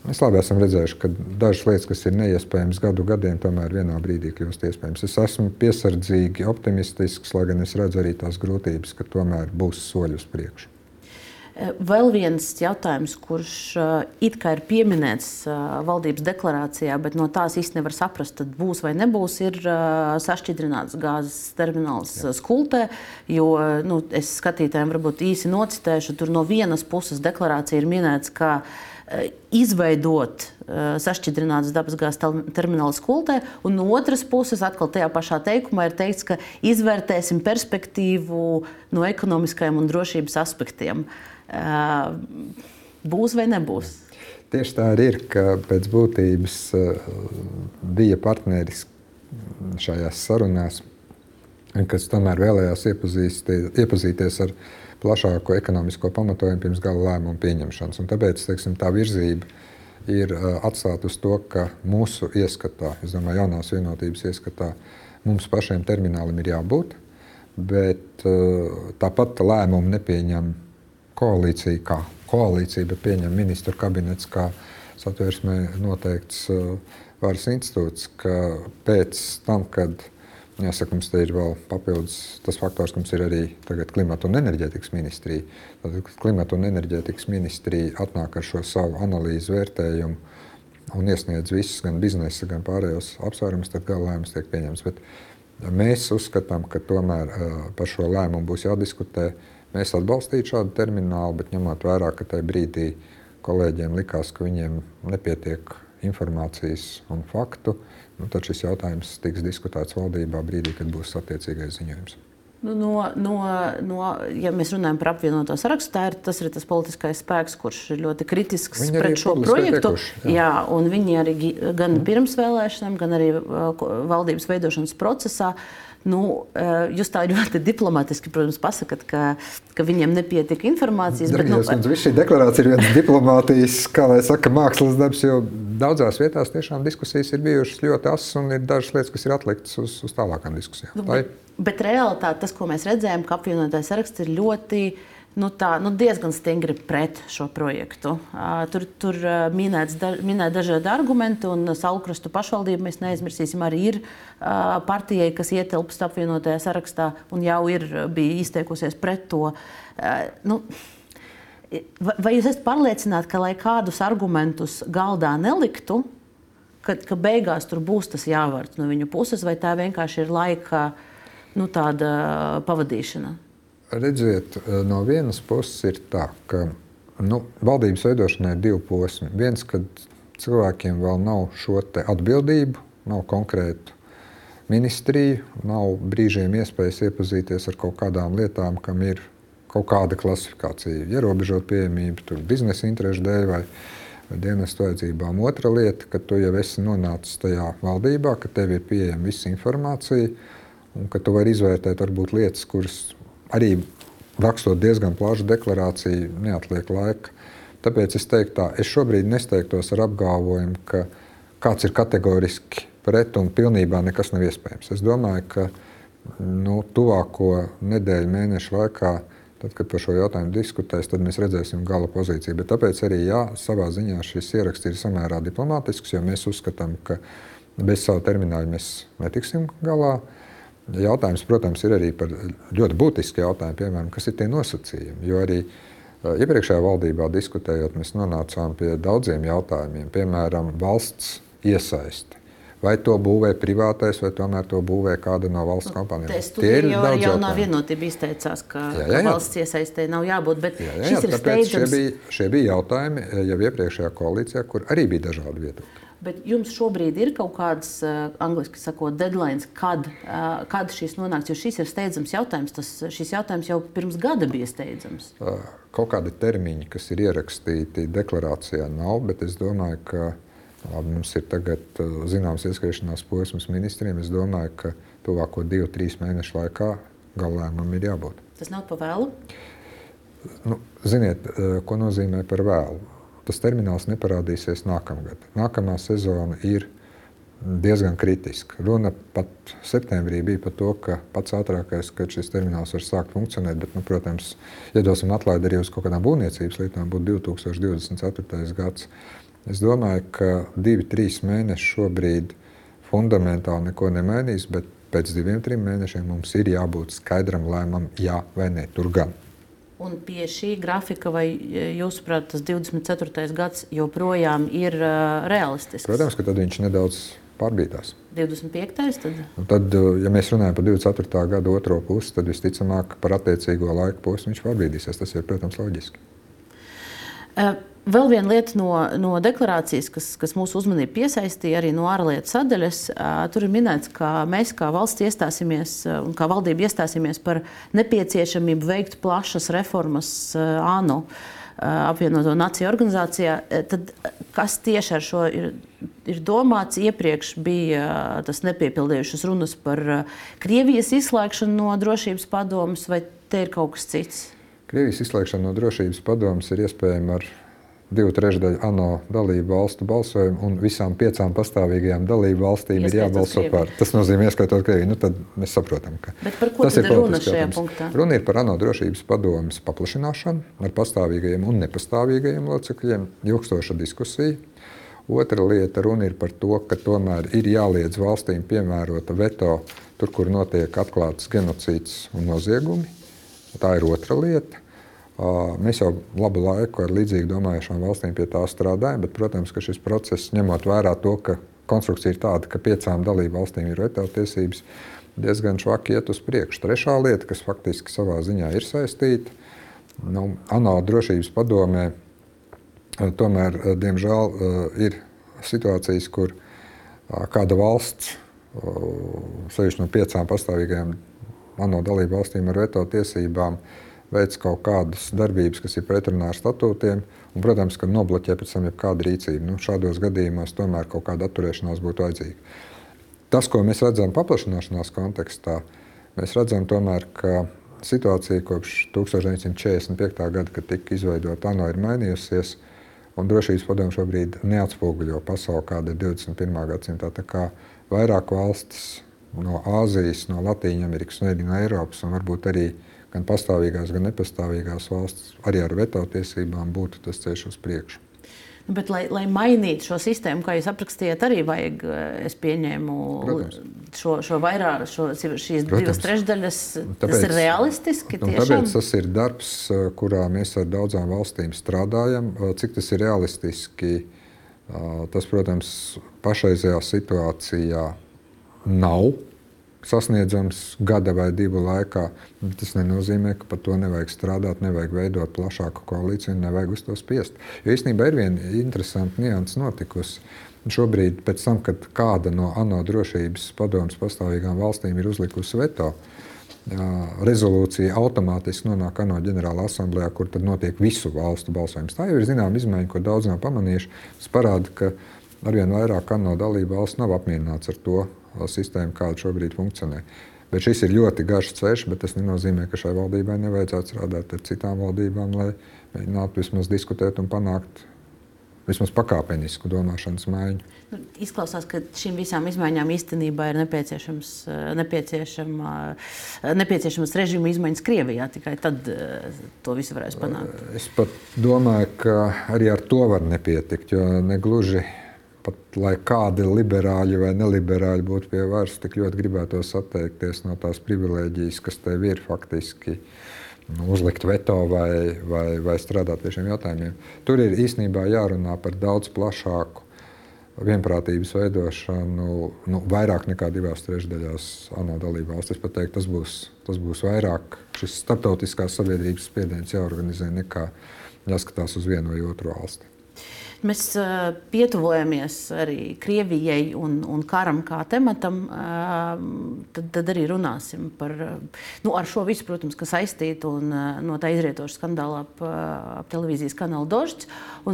Mēs labi esam redzējuši, ka dažas lietas, kas ir neiespējamas gadu gadiem, tomēr vienā brīdī kļūst iespējamas. Es esmu piesardzīgi optimistisks, lai gan es redzu arī tās grūtības, ka tomēr būs soļi uz priekšu. Eh, vēl viens jautājums, kurš uh, it kā ir pieminēts uh, valdības deklarācijā, bet no tās īstenībā nevar saprast, tad būs vai nebūs, ir sašķidrināts gāzes termināls Jā. Skultē. Jo nu, es skatītājiem varbūt īsi nocitēšu, tur no vienas puses deklarācija ir minēts, ka Eh, izveidot sašķidrinātas dabasgāzes terminālu skultē, un no otras puses, atkal tajā pašā teikumā ir teikts, ka izvērtēsim perspektīvu no ekonomiskajiem un drošības aspektiem. Būs vai nebūs? Tieši tā arī ir, ka pēc būtības uh, bija partneris šajās sarunās, kas tomēr vēlējās iepazīties ar viņu plašāku ekonomisko pamatojumu pirms gala lēmumu pieņemšanas. Un tāpēc teiksim, tā virzība ir atstāta uz to, ka mūsu ieskatā, es domāju, jaunās vienotības ieskatā, mums pašiem terminālim ir jābūt, bet tāpat lēmumu nepieņem koalīcija kā koalīcija, bet pieņem ministru kabinets kā satversmē noteikts varas institūts, ka pēc tam, kad Jāsaka, mums te ir vēl papildus tas faktors, ka mums ir arī klimata un enerģētikas ministrija. Tad klimata un enerģētikas ministrija atnāk ar šo savu analīzi, vērtējumu un iesniedz visus, gan biznesa, gan pārējos apsvērumus, tad gala lēmums tiek pieņemts. Bet mēs uzskatām, ka tomēr par šo lēmumu būs jādiskutē. Mēs atbalstītu šādu terminālu, bet ņemot vērā, ka tajā brīdī kolēģiem likās, ka viņiem nepietiek informācijas un faktu, nu, tad šis jautājums tiks diskutēts valdībā brīdī, kad būs attiecīgais ziņojums. Nu, no, no, no, ja mēs runājam par apvienoto sarakstu, tā ir, tas ir tas politiskais spēks, kurš ir ļoti kritisks viņi pret šo projektu. Teikuši, jā. jā, un viņi arī gan pirms vēlēšanām, gan arī uh, valdības veidošanas procesā Nu, eh, jūs tā ļoti diplomātiski, protams, pasakāt, ka, ka viņiem nepietika informācijas. Dargajos, bet, nu, šī deklarācija ir viens diplomātijas, kā lai saka, mākslas darbs, jo daudzās vietās tiešām diskusijas ir bijušas ļoti asas un ir dažas lietas, kas ir atliktas uz, uz tālākām diskusijām. Nu, bet, bet realitāte, tas, ko mēs redzējām, ka apvienotais saraksts ir ļoti nu, tā, nu, diezgan stingri pret šo projektu. Tur, tur minēts, da, minēt dažādi argumenti, un Saulkrastu pašvaldību mēs neaizmirsīsim, arī ir partijai, kas ietilpst apvienotajā sarakstā un jau ir izteikusies pret to. Nu, vai jūs esat pārliecināti, ka, lai kādus argumentus galdā neliktu, ka, ka beigās tur būs tas jāvārds no viņu puses, vai tā vienkārši ir laika nu, pavadīšana? Redziet, eh, no vienas puses ir tā, ka nu, valdības veidošanai ir divi posmi. Viens, kad cilvēkiem vēl nav šo atbildību, nav konkrētu ministriju, nav brīžiem iespējas iepazīties ar kaut kādām lietām, kam ir kaut kāda klasifikācija, ierobežot pieejamību, biznesa interešu dēļ vai dienestu vajadzībām. Otra lieta, ka tu jau esi nonācis tajā valdībā, ka tev ir pieejama visa informācija un ka tu vari izvērtēt varbūt lietas, kuras arī rakstot diezgan plašu deklarāciju, neatliek laika. Tāpēc es teiktu, tā, es šobrīd nesteigtos ar apgalvojumu, ka kāds ir kategoriski pret un pilnībā nekas nav iespējams. Es domāju, ka nu, tuvāko nedēļu, mēnešu laikā, tad, kad par šo jautājumu diskutēs, tad mēs redzēsim gala pozīciju. Bet tāpēc arī jā, savā ziņā šis ieraksts ir samērā diplomātisks, jo mēs uzskatām, ka bez savu terminālu mēs netiksim galā. Jautājums, protams, ir arī par ļoti būtisku jautājumu, piemēram, kas ir tie nosacījumi. Jo arī iepriekšējā valdībā diskutējot, mēs nonācām pie daudziem jautājumiem, piemēram, valsts iesaisti. Vai to būvē privātais, vai tomēr to būvē kāda no valsts kompānijām? Tie ir jau jaunā vienotība izteicās, ka, jā, jā, jā. ka valsts iesaistē nav jābūt. Bet jā, jā, jā, šis ir steidzams. Šie bija, šie bija jautājumi jau iepriekšējā koalīcijā, kur arī bija dažādi viedokļi. Bet jums šobrīd ir kaut kādas, uh, angļuiski sakot, deadlines, kad, uh, kad šis nonāks? Jo šis ir steidzams jautājums. Tas, šis jautājums jau pirms gada bija steidzams. Uh, kaut kādi termiņi, kas ir ierakstīti deklarācijā, nav. Bet es domāju, ka labi, mums ir tagad zināms ieskriešanās posms ministriem. Es domāju, ka tuvāko divu, trīs mēnešu laikā galējumam ir jābūt. Tas nav pa vēlu? Nu, ziniet, ko nozīmē par vēlu? Tas termināls neparādīsies nākamgad. Nākamā sezona ir diezgan kritiska. Runa pat septembrī bija par to, ka pats ātrākais, kad šis termināls var sākt funkcionēt, bet, nu, protams, iedosim atlaidi arī uz kaut kādām būvniecības lietām, būtu 2024. gads. Es domāju, ka divi, trīs mēneši šobrīd fundamentāli neko nemainīs, bet pēc diviem, trim mēnešiem mums ir jābūt skaidram lēmumam, jā vai nē, tur gan. Un pie šī grafika, vai e, jūsuprāt, tas 24. gads joprojām ir uh, realistisks? Protams, ka tad viņš nedaudz pārbīdās. 25. Tad? Un tad, e, ja mēs runājam par 24. gada otro pusi, tad visticamāk par attiecīgo laika posmu viņš pārbīdīsies. Tas ir, protams, loģiski. Uh, Vēl viena lieta no, no deklarācijas, kas, kas mūsu uzmanību piesaistīja arī no ārlietu sadaļas, tur ir minēts, ka mēs kā valsts iestāsimies un kā valdība iestāsimies par nepieciešamību veikt plašas reformas ANO apvienoto nāciju organizācijā. Tad kas tieši ar šo ir, ir domāts? Iepriekš bija tas nepiepildījušas runas par Krievijas izslēgšanu no drošības padomus, vai te ir kaut kas cits? Krievijas izslēgšana no drošības padomus ir iespējama ar divu trešdaļu ANO dalību valstu balsojumu, un visām piecām pastāvīgajām dalību valstīm ir jābalso par. Tas nozīmē, ieskaitot Krieviju. Nu, tad mēs saprotam, ka tas ir runa šajā jautājums. punktā. Runa ir par ANO drošības padomus paplašināšanu ar pastāvīgajiem un nepastāvīgajiem locekļiem, ilgstoša diskusija. Otra lieta runa ir par to, ka tomēr ir jāliedz valstīm piemērota veto tur, kur notiek atklāts genocīds un noziegumi. Tā ir otra lieta. Mēs jau labu laiku ar līdzīgi domājušām valstīm pie tā strādājam, bet, protams, ka šis process, ņemot vērā to, ka konstrukcija ir tāda, ka piecām dalību valstīm ir veto tiesības, diezgan švaki iet uz priekšu. Trešā lieta, kas faktiski savā ziņā ir saistīta, nu, ANO drošības padomē, tomēr, diemžēl, ir situācijas, kur kāda valsts, sevišķi no piecām pastāvīgajām ANO dalību valstīm ar veto tiesībām, veic kaut kādas darbības, kas ir pretrunā ar statūtiem, un, protams, ka nobloķē pēc tam jebkādu rīcību. Nu, šādos gadījumos tomēr kaut kāda atturēšanās būtu vajadzīga. Tas, ko mēs redzam paplašināšanās kontekstā, mēs redzam tomēr, ka situācija kopš 1945. gada, kad tika izveidota ANO, ir mainījusies. Un drošības padomu šobrīd neatspoguļo pasauli, kāda ir 21. gadsimta. Tā kā vairāk valstis no Āzijas, no Latvijas, no Eiropas un varbūt arī gan pastāvīgās, gan nepastāvīgās valstis arī ar veto tiesībām būtu tas ceļš uz priekšu. Nu, bet, lai, lai mainītu šo sistēmu, kā jūs aprakstījāt, arī vajag, eh, es pieņēmu, Protams. šo, šo vairāk, šo, šīs Protams. divas trešdaļas. Tāpēc, tas ir realistiski. Tāpēc tas ir darbs, eh, kurā mēs ar daudzām valstīm strādājam. Eh, cik tas ir realistiski, tas, protams, pašreizējā situācijā nav sasniedzams gada vai divu laikā. Tas nenozīmē, ka par to nevajag strādāt, nevajag veidot plašāku koalīciju nevajag uz to spiest. Jo īstenībā ir viena interesanta nianses notikusi. Šobrīd, pēc tam, kad kāda no ANO drošības padomus pastāvīgām valstīm ir uzlikusi veto, rezolūcija automātiski nonāk ANO ģenerālajā asamblējā, kur tad notiek visu valstu balsojums. Tā jau ir zināma izmaiņa, ko daudz nav pamanījuši. Tas parāda, ka arvien vairāk ANO dalību valsts nav apmierināts ar to, sistēmu, kāda šobrīd funkcionē. Bet šis ir ļoti garš ceļš, bet tas nenozīmē, ka šai valdībai nevajadzētu strādāt ar citām valdībām, lai mēģinātu vismaz diskutēt un panākt vismaz pakāpenisku domāšanas maiņu. Nu, izklausās, ka šīm visām izmaiņām īstenībā ir nepieciešams, nepieciešama, nepieciešamas režīma izmaiņas Krievijā. Tikai tad to visu varēs panākt. Es pat domāju, ka arī ar to var nepietikt, jo negluži pat lai kādi liberāļi vai neliberāļi būtu pie varas, tik ļoti gribētos atteikties no tās privilēģijas, kas tev ir faktiski. Nu, uzlikt veto vai, vai, vai strādāt pie šiem jautājumiem. Tur ir īstenībā jārunā par daudz plašāku vienprātības veidošanu, nu, vairāk nekā divās trešdaļās ANO dalību valstis. Es teiktu, tas būs, tas būs vairāk šis starptautiskās sabiedrības spiediens jāorganizē nekā jāskatās uz vienu vai otru valsti. Mēs pietuvojamies arī Krievijai un, un karam kā tematam, tad, tad arī runāsim par nu, šo visu, protams, kas saistīta un no tā izrietoša skandāla ap, ap televīzijas kanālu Dožģis.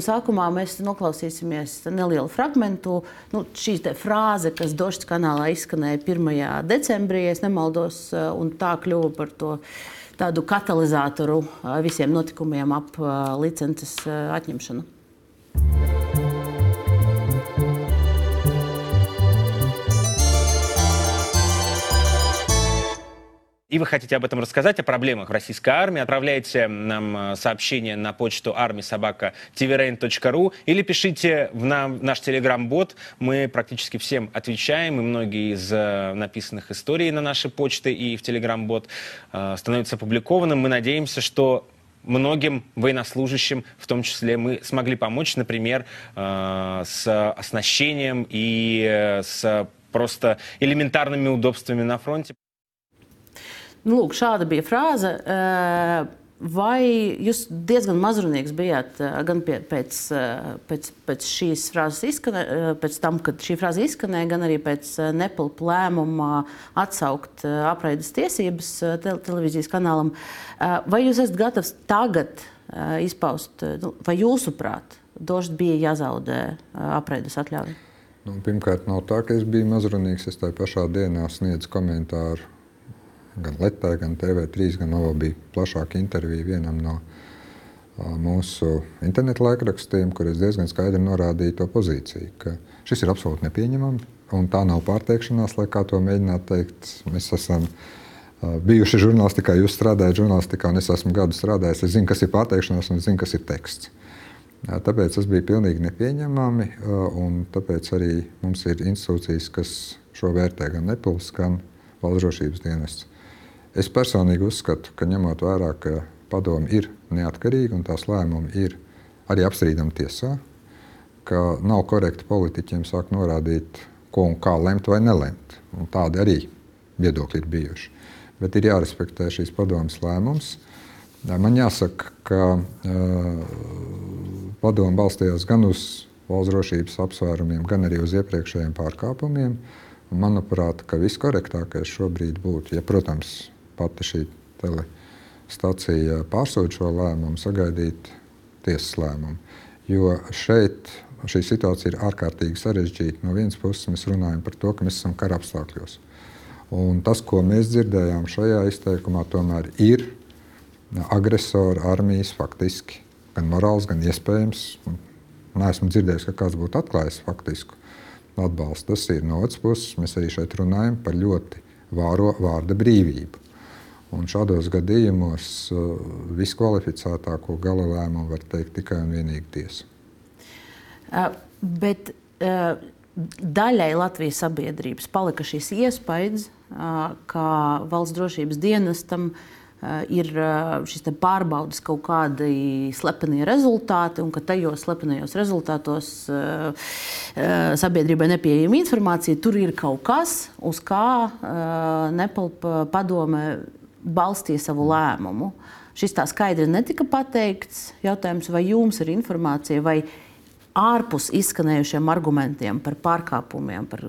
Sākumā mēs noklausīsimies nelielu fragment. Nu, šī frāze, kas Dožģis kanālā izskanēja 1. decembrī, ja nemaldos, un tā kļuva par to tādu katalizatoru visiem notikumiem ap licences atņemšanu. И вы хотите об этом рассказать, о проблемах российской армии, отправляйте нам э, сообщение на почту armisobaka.tvrain.ru или пишите в нам, наш телеграм-бот. Мы практически всем отвечаем, и многие из э, написанных историй на нашей почты и в телеграм-бот э, становятся опубликованным. Мы надеемся, что многим военнослужащим, в том числе, мы смогли помочь, например, с оснащением и с просто элементарными удобствами на фронте. Nu, lūk, šāda bija frāze. Uh, Vai jūs diezgan mazrunīgs bijāt gan pie, pēc, pēc, pēc šīs frāzes izskanē, pēc tam, kad šī frāze izskanēja, gan arī pēc Nepalpa lēmuma atsaukt apraides tiesības te, televīzijas kanālam? Vai jūs esat gatavs tagad izpaust, nu, vai jūsuprāt, Dožs bija jāzaudē apraides atļauja? Nu, pirmkārt, nav tā, ka es biju mazrunīgs. Es tajā pašā dienā sniedzu komentāru gan Latvijā, gan TV3, gan Nova bija plašāka intervija vienam no mūsu internetu laikrakstiem, kur es diezgan skaidri norādīju to pozīciju, ka šis ir absolūti nepieņemami. Un tā nav pārteikšanās, lai kā to mēģinātu teikt. Mēs esam bijuši žurnālistikā, jūs strādājat žurnālistikā, un es esmu gadu strādājis. Es zinu, kas ir pārteikšanās, un es zinu, kas ir teksts. Tāpēc tas bija pilnīgi nepieņemami. Tāpēc arī mums ir institūcijas, kas šo vērtē gan Nepals, gan valsts drošības dienests. Es personīgi uzskatu, ka ņemot vērā, ka padomi ir neatkarīga un tās lēmumi ir arī apstrīdami tiesā, ka nav korekti politiķiem sākt norādīt, ko un kā lemt vai nelemt. Un tādi arī viedokļi ir bijuši. Bet ir jārespektē šīs padomas lēmums. Man jāsaka, ka uh, padoma balstījās gan uz valsts drošības apsvērumiem, gan arī uz iepriekšējiem pārkāpumiem. Manuprāt, ka viskorektākais šobrīd būtu, ja, protams, pati šī telestacija pārsūta šo lēmumu, sagaidīt tiesas lēmumu. Jo šeit šī situācija ir ārkārtīgi sarežģīta. No vienas puses mēs runājam par to, ka mēs esam kara apstākļos. Un tas, ko mēs dzirdējām šajā izteikumā, tomēr ir agresora armijas faktiski gan morāls, gan iespējams Nē, esmu dzirdējis, ka kāds būtu atklājis faktisku atbalstu. Tas ir no otras puses. Mēs arī šeit runājam par ļoti vāro vārda brīvību. Un šādos gadījumos uh, viskvalificētāko gala lēmumu var teikt tikai un vienīgi tiesa. Uh, bet uh, daļai Latvijas sabiedrības palika šis iespējas, uh, ka valsts drošības dienestam uh, ir eh, šis pārbaudas kaut kādi slepeni rezultāti, un ka tajos slepenajos rezultātos sabiedrībai nepieejama informācija. Tur ir kaut kas, uz kā Nepalpa padome balstīja savu lēmumu. Šis tā skaidri netika pateikts. Jautājums, vai jums ir informācija, vai ārpus izskanējušiem argumentiem par pārkāpumiem, par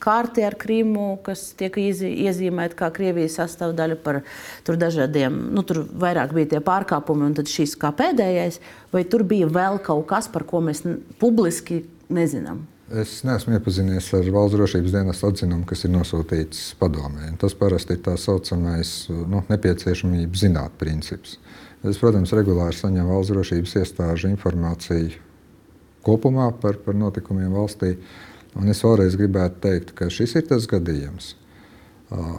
kārti ar Krīmu, kas tiek iezīmēta kā Krievijas sastāvdaļa, par tur dažādiem, nu, tur vairāk bija tie pārkāpumi, un tad šis kā pēdējais, vai tur bija vēl kaut kas, par ko mēs publiski nezinām? Es neesmu iepazinies ar valsts drošības dienas atzinumu, kas ir nosūtīts padomē. Tas parasti ir tā saucamais nu, nepieciešamības zināt princips. Es, protams, regulāri saņemu valsts drošības iestāžu informāciju kopumā par, par notikumiem valstī. Un es vēlreiz gribētu teikt, ka šis ir tas gadījums.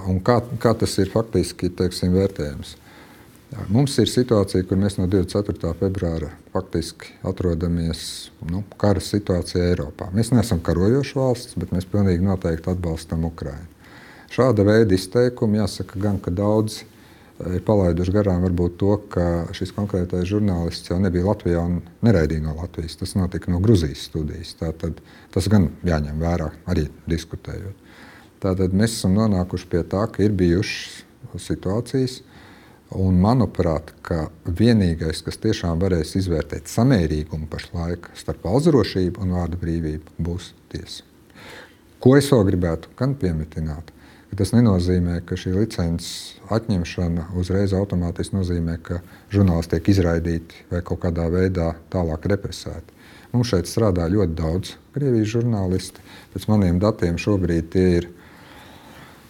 Un kā, kā tas ir faktiski teiksim, vērtējams? Mums ir situācija, kur mēs no 24. februāra faktiski atrodamies nu, kara situācijā Eiropā. Mēs neesam karojoša valsts, bet mēs pilnīgi noteikti atbalstam Ukraiņu. Šāda veida izteikumi jāsaka gan, ka daudzi ir palaiduši garām varbūt to, ka šis konkrētais žurnālists jau nebija Latvijā un neraidīja no Latvijas. Tas notika no Grūzijas studijas. Tātad, tas gan jāņem vērā, arī diskutējot. Tātad mēs esam nonākuši pie tā, ka ir bijušas situācijas, un manuprāt, ka vienīgais, kas tiešām varēs izvērtēt samērīgumu pašlaik starp valsts drošību un vārdu brīvību, būs tiesa. Ko es vēl gribētu gan pieminēt? Tas nenozīmē, ka šī licences atņemšana uzreiz automātiski nozīmē, ka žurnālisti tiek izraidīti vai kaut kādā veidā tālāk represēti. Mums šeit strādā ļoti daudz Krievijas žurnālisti. Pēc maniem datiem šobrīd tie ir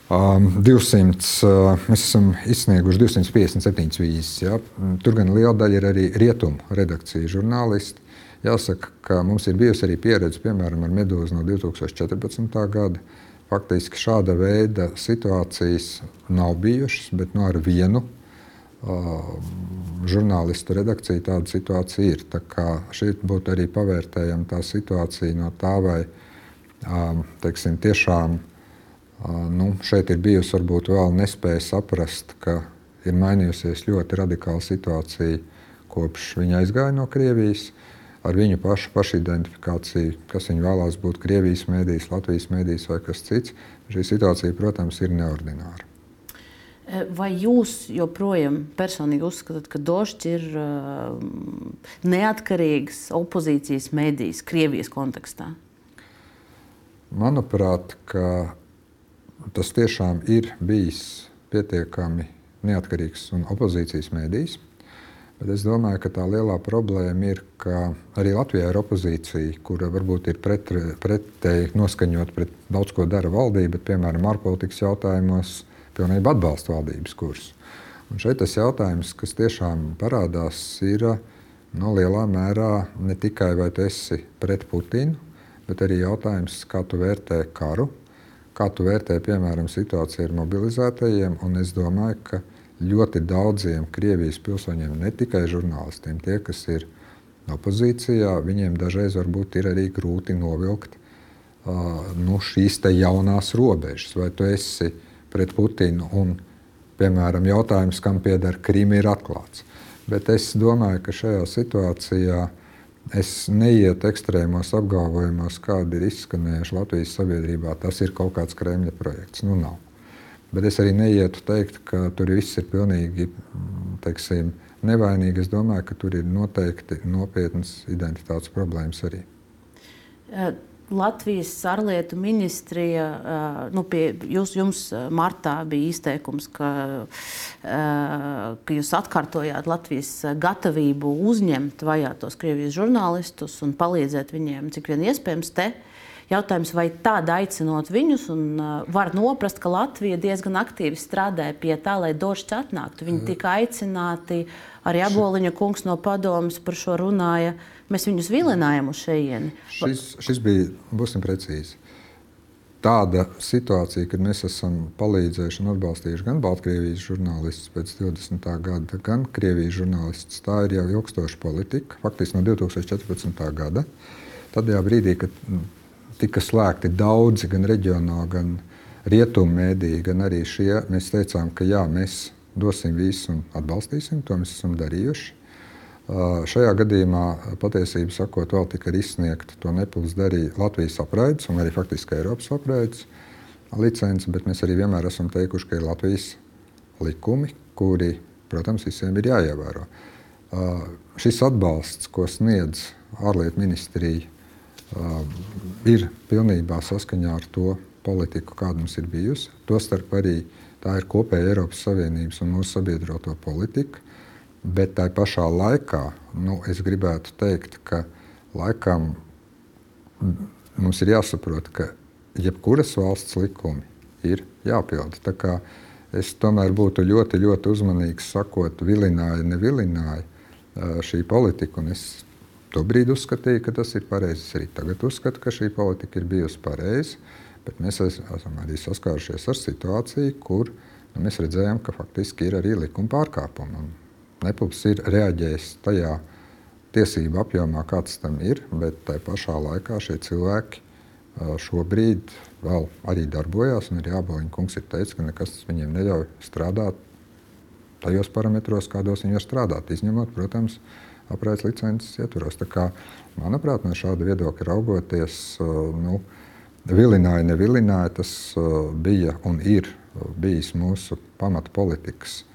200. Uh, mēs esam izsnieguši 257 vīzes. Ja? Tur gan liela daļa ir arī rietumu redakcijas žurnālisti. Jāsaka, ka mums ir bijusi arī pieredze piemēram ar Medūzu no 2014. gada Faktiski šāda veida situācijas nav bijušas, bet nu, ar vienu uh, žurnālistu redakciju tāda situācija ir. Tā šeit būtu arī pavērtējama tā situācija no tā, vai um, teiksim, tiešām nu, šeit ir bijusi varbūt vēl nespēja saprast, ka ir mainījusies ļoti radikāla situācija kopš viņa aizgāja no Krievijas ar viņu pašu pašidentifikāciju, kas viņi vēlās būt Krievijas mēdījis, Latvijas mēdījis vai kas cits. Šī situācija, protams, ir neordināra. Vai jūs joprojām personīgi uzskatāt, ka Došs ir uh, neatkarīgs opozīcijas mēdījis Krievijas kontekstā? Manuprāt, tas tiešām ir bijis pietiekami neatkarīgs un opozīcijas mēdījis. Bet es domāju, ka tā lielā problēma ir, ka arī Latvijā ir opozīcija, kura varbūt ir pret, pretēji noskaņot pret daudz ko dara valdība, bet, piemēram, ārpolitikas jautājumos pilnībā atbalsta valdības kursu. Un šeit tas jautājums, kas tiešām parādās, ir no lielā mērā ne tikai vai tu esi pret Putinu, bet arī jautājums, kā tu vērtē karu, kā tu vērtē, piemēram, situāciju ar mobilizētajiem. Un es domāju, ka ļoti daudziem Krievijas pilsoņiem, ne tikai žurnālistiem, tie, kas ir opozīcijā, viņiem dažreiz varbūt ir arī grūti novilkt uh, nu, šīs jaunās robežas. Vai tu esi pret Putinu. Un, piemēram, jautājums, kam pieder Krīma, ir atklāts. Bet es domāju, ka šajā situācijā es neietu ekstrēmos apgalvojumos, kādi ir izskanējuši Latvijas sabiedrībā. Tas ir kaut kāds Kremļa projekts. Nu, nav. Bet es arī neietu teikt, ka tur viss ir pilnīgi teiksim, nevainīgi. Es domāju, ka tur ir noteikti nopietnas identitātes problēmas arī. Latvijas ārlietu ministrija, nu, pie, jūs, jums martā bija izteikums, ka, ka jūs atkārtojāt Latvijas gatavību uzņemt vajātos Krievijas žurnālistus un palīdzēt viņiem, cik vien iespējams, te. Jautājums, vai tādā aicinot viņus, un var noprast, ka Latvija diezgan aktīvi strādāja pie tā, lai Došs atnāktu. Viņi tika aicināti, arī Aboliņa kungs no padomas par šo runāja. Uh, Mēs viņus vilinājām uz šejieni. Šis, šis bija, būsim precīzi. Tāda situācija, kad mēs esam palīdzējuši un atbalstījuši gan Baltkrievijas žurnālistus pēc 20. gada, gan Krievijas žurnālistus, tā ir jau ilgstoša politika, faktiski no 2014. gada. Tad brīdī, kad tika slēgti daudzi gan reģionāli, gan rietumu mēdīji, gan arī šie, mēs teicām, ka jā, mēs dosim visu un atbalstīsim. To mēs esam darījuši. Šajā gadījumā patiesībā sakot, vēl tika izsniegta to nepilns darīja Latvijas apraides un arī faktiski Eiropas apraides licence, bet mēs arī vienmēr esam teikuši, ka ir Latvijas likumi, kuri, protams, visiem ir jāievēro. Šis atbalsts, ko sniedz ārlietu ministrija, ir pilnībā saskaņā ar to politiku, kāda mums ir bijusi. Tostarp arī tā ir kopēja Eiropas Savienības un mūsu sabiedroto politika. Bet tā pašā laikā nu, es gribētu teikt, ka laikam mums ir jāsaprot, ka jebkuras valsts likumi ir jāpilda. Es tomēr būtu ļoti, ļoti uzmanīgs, sakot, vilināja, nevilināja šī politika. Es tobrīd uzskatīju, ka tas ir pareizi. Es arī tagad uzskatu, ka šī politika ir bijusi pareiza. Bet mēs esam arī saskārušies ar situāciju, kur nu, mēs redzējām, ka faktiski ir arī likuma pārkāpumi. Un Nepils ir reaģējis tajā tiesību apjomā, kāds tam ir, bet tajā pašā laikā šie cilvēki šobrīd vēl arī darbojās. Arī Aboliņa kungs ir teicis, ka nekas viņiem neļauj strādāt tajos parametros, kādos viņi var strādāt, izņemot, protams, apraides licences ietvaros. Kā, manuprāt, no šāda viedokļa raugoties, nu, vilināja, nevilināja, tas bija un ir bijis mūsu pamatpolitikas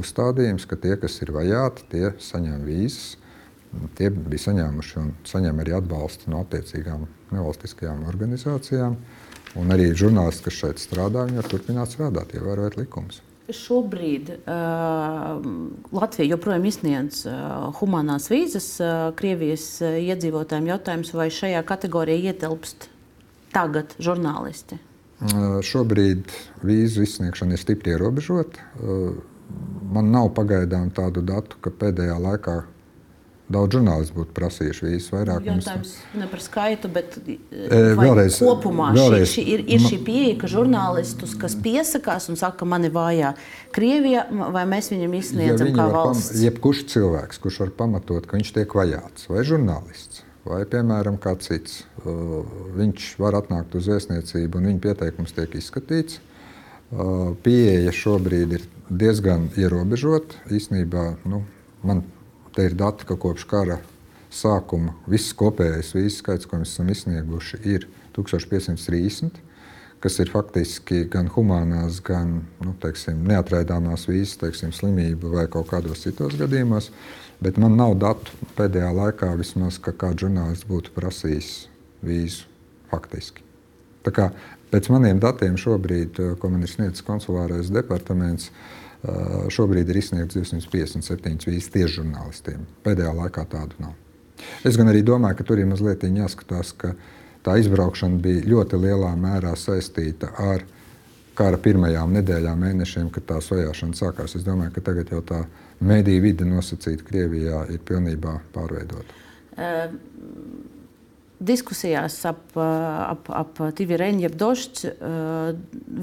uzstādījums, ka tie, kas ir vajāti, tie saņem vīzas. Tie bija saņēmuši un saņem arī atbalstu no attiecīgām nevalstiskajām organizācijām. Un arī žurnālisti, kas šeit strādā, viņi var turpināt strādāt, ievērojot likumus. Šobrīd uh, Latvija joprojām izsniedz uh, humanās vīzas uh, Krievijas iedzīvotājiem. Jautājums, vai šajā kategorijā ietilpst tagad žurnālisti? Šobrīd vīzu izsniegšana ir stipri ierobežota. Man nav pagaidām tādu datu, ka pēdējā laikā daudz žurnālistu būtu prasījuši vīzes vairāk. Jautājums ne par skaitu, bet e, vēlreiz, kopumā vēlreiz, šī, šī ir, ir šī pieeja, ka žurnālistus, kas piesakās un saka, ka man ir vājā Krievija, vai mēs viņam izsniedzam ja kā valsts? Pam, jebkurš cilvēks, kurš var pamatot, ka viņš tiek vajāts, vai žurnālists, vai, piemēram, kāds cits, viņš var atnākt uz vēstniecību un viņa pieteikums tiek izskatīts. Pieeja šobrīd ir diezgan ierobežota. Īsnībā nu, man te ir dati, ka kopš kara sākuma viss kopējais vīzu skaits, ko mēs esam izsnieguši, ir 1530, kas ir faktiski gan humanās, gan nu, teiksim, neatraidāmās vīzas, teiksim, slimību vai kaut kādos citos gadījumos. Bet man nav datu pēdējā laikā, vismaz, ka kāds žurnālists būtu prasījis vīzu faktiski. Tā kā Pēc maniem datiem šobrīd, ko man ir sniedzis konsulārais departaments, eh, šobrīd ir izsniegts 257 vīzes tieši žurnālistiem. Pēdējā laikā tādu nav. Es gan arī domāju, ka tur ir mazliet jāskatās, ka tā izbraukšana bija ļoti lielā mērā saistīta ar kara pirmajām nedēļām, mēnešiem, kad tā vajāšana sākās. Es domāju, ka tagad jau tā mediju vide nosacīta Krievijā ir pilnībā pārveidota. Uh diskusijās ap, ap, ap Tīviņu jeb Došķu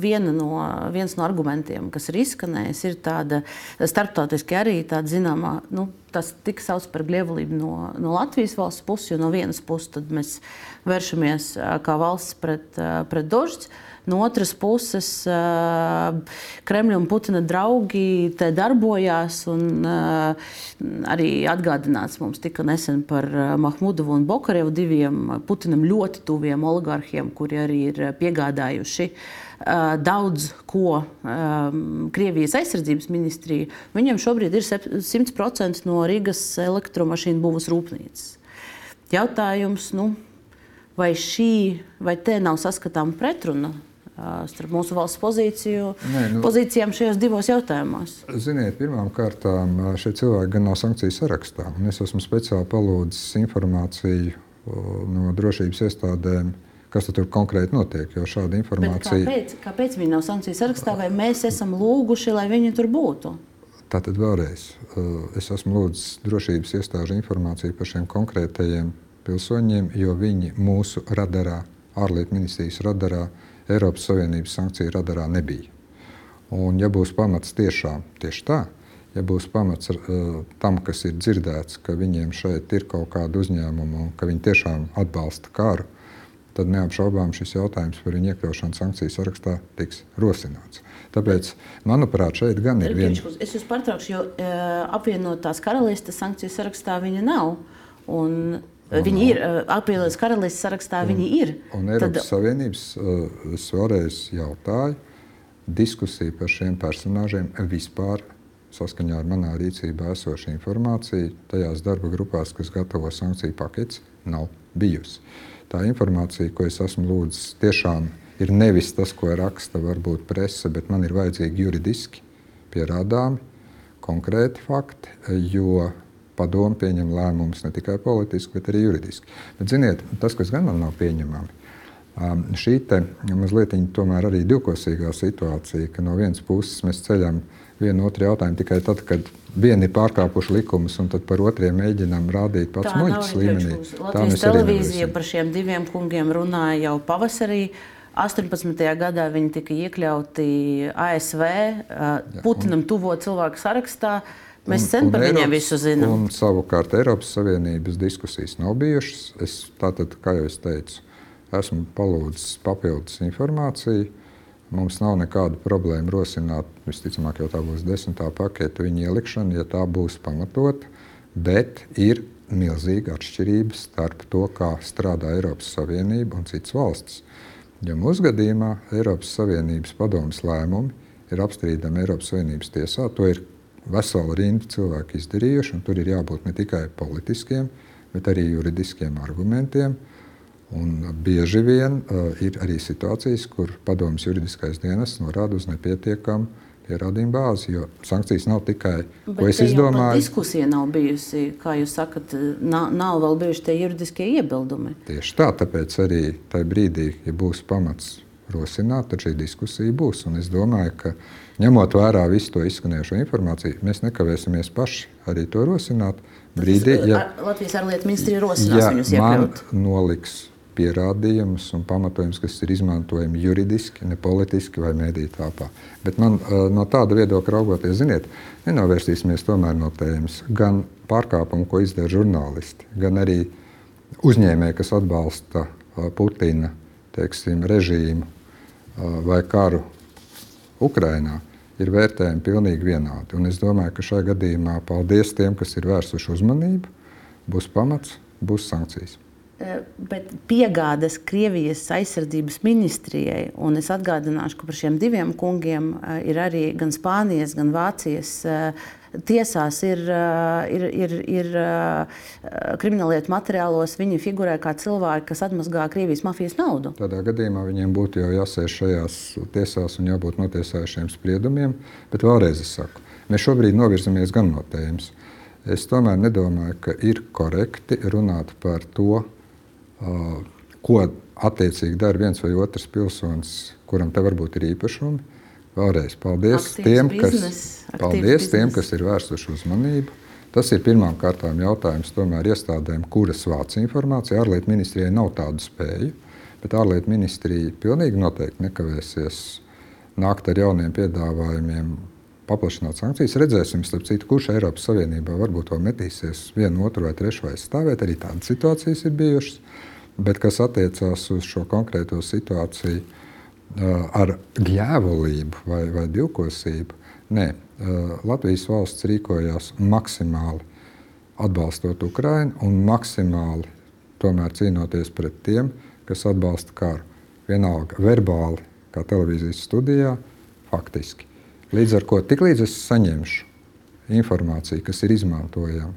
viena no, viens no argumentiem, kas ir izskanējis, ir tāda starptautiski arī tāda zināmā, nu, tas tika sauc par glievulību no, no Latvijas valsts puses, jo no vienas puses mēs vēršamies kā valsts pret, pret Došķu. No otras puses, Kremļa un Putina draugi te darbojās. Un, arī atgādināts mums tika nesen par Mahmudovu un Bokarevu, diviem Putinam ļoti tuviem oligarhiem, kuri arī ir piegādājuši daudz ko Krievijas aizsardzības ministrija. Viņam šobrīd ir 100% no Rīgas elektromašīnu būvas rūpnīcas. Jautājums, nu, vai šī vai te nav saskatāma pretruna starp mūsu valsts pozīciju, Nē, nu, pozīcijām šajos divos jautājumos? Ziniet, pirmkārt, šie cilvēki gan nav sankciju sarakstā. Es esmu speciāli palūdzis informāciju no drošības iestādēm. Kas tur konkrēti notiek? Jo šāda informācija. Bet kāpēc, kāpēc viņi nav sankciju sarakstā, vai mēs esam lūguši, lai viņi tur būtu? Tātad vēlreiz, es esmu lūdzis drošības iestāžu informāciju par šiem konkrētajiem pilsoņiem, jo viņi mūsu radarā, ārlietu ministrijas radarā, Eiropas Savienības sankciju radarā nebija. Un, ja būs pamats tiešām tieši tā, ja būs pamats uh, tam, kas ir dzirdēts, ka viņiem šeit ir kaut kāda uzņēmuma un ka viņi tiešām atbalsta karu, tad neapšaubām šis jautājums par viņu iekļaušanu sankciju sarakstā tiks rosināts. Tāpēc, manuprāt, šeit gan ir viena. Es jūs pārtraukšu, jo uh, apvienotās karalistes sankciju sarakstā viņa nav. Un Viņi ir apvienotās karalistes sarakstā, un, viņi ir. Un Eiropas Tad... Savienības, es vēlreiz jautāju, diskusija par šiem personāžiem vispār saskaņā ar manā rīcībā esošu informāciju, tajās darba grupās, kas gatavo sankciju paketes, nav bijusi. Tā informācija, ko es esmu lūdzis, tiešām ir nevis tas, ko raksta varbūt presa, bet man ir vajadzīgi juridiski pierādāmi, konkrēti fakti, jo padomu pieņem lēmumus ne tikai politiski, bet arī juridiski. Bet, ziniet, tas, kas gan man nav pieņemami, um, šī te, mazliet tomēr arī divkosīgā situācija, ka no vienas puses mēs ceļam vienu otru jautājumu tikai tad, kad vieni ir pārkāpuši likumus, un tad par otriem mēģinām rādīt pats muļķis līmenī. Latvijas televīzija par šiem diviem kungiem runāja jau pavasarī. 18. gadā viņi tika iekļauti ASV, uh, Putinam tuvo cilvēku sarakstā. Uh, Mēs sen par viņiem visu zinām. Un savukārt Eiropas Savienības diskusijas nav bijušas. Es tātad, kā jau es teicu, esmu palūdzis papildus informāciju. Mums nav nekāda problēma rosināt, visticamāk, jau tā būs desmitā pakete viņa ielikšana, ja tā būs pamatota. Bet ir milzīga atšķirība starp to, kā strādā Eiropas Savienība un citas valstis. Ja mūsu gadījumā Eiropas Savienības padomus lēmumi ir apstrīdami Eiropas Savienības tiesā, to ir vesela rinda cilvēku izdarījuši. Tur ir jābūt ne tikai politiskiem, bet arī juridiskiem argumentiem. Un bieži vien uh, ir arī situācijas, kur padomjas juridiskais dienests norāda uz nepietiekamu pierādījumu bāzi. Jo sankcijas nav tikai Bet ko es izdomāju. Diskusija nav bijusi, kā jūs sakat, nav, nav vēl bijuši tie juridiskie iebildumi. Tieši tā, tāpēc arī tajā brīdī, ja būs pamats rosināt, tad šī diskusija būs. Un es domāju, ka ņemot vērā visu to izskanējušo informāciju, mēs nekavēsimies paši arī to rosināt. Brīdī, ja, Latvijas ārlietu ministrija rosinās ja viņus iekļaut. noliks pierādījumus un pamatojums, kas ir izmantojami juridiski, ne politiski vai mēdī tāpā. Bet man no tāda viedokļa raugoties, ziniet, nenovērsīsimies tomēr no tēmas. Gan pārkāpumu, ko izdara žurnālisti, gan arī uzņēmēji, kas atbalsta Putina teiksim, režīmu vai karu Ukrajinā, ir vērtējumi pilnīgi vienādi. Un es domāju, ka šajā gadījumā paldies tiem, kas ir vērsuši uzmanību, būs pamats, būs sankcijas. Bet piegādes Krievijas aizsardzības ministrijai, un es atgādināšu, ka par šiem diviem kungiem ir arī gan Spānijas, gan Vācijas tiesās ir, ir, ir, ir krimināllietu materiālos, viņi figurē kā cilvēki, kas atmazgā Krievijas mafijas naudu. Tādā gadījumā viņiem būtu jau jāsēž šajās tiesās un jābūt notiesājušiem spriedumiem. Bet vēlreiz es saku, mēs šobrīd novirzamies gan no tēmas. Es tomēr nedomāju, ka ir korekti runāt par to, ko attiecīgi dara viens vai otrs pilsonis, kuram te varbūt ir īpašumi Vēlreiz paldies, aktīvs tiem, kas, biznes, paldies tiem, kas ir vērsuši uzmanību. Tas ir pirmām kārtām jautājums tomēr iestādēm, kuras vāc informāciju. Ārlietu ministrijai nav tādu spēju, bet ārlietu ministrija pilnīgi noteikti nekavēsies nākt ar jauniem piedāvājumiem, paplašināt sankcijas. Redzēsim, starp citu, kurš Eiropas Savienībā varbūt vēl metīsies vienu, otru vai trešu aizstāvēt. Arī tādas situācijas ir bijušas. Bet kas attiecās uz šo konkrēto situāciju, ar gļēvolību vai, vai divkosību. Nē, Latvijas valsts rīkojās maksimāli atbalstot Ukraiņu un maksimāli tomēr cīnoties pret tiem, kas atbalsta karu. Vienalga verbāli, kā televīzijas studijā, faktiski. Līdz ar to tiklīdz es saņemšu informāciju, kas ir izmantojama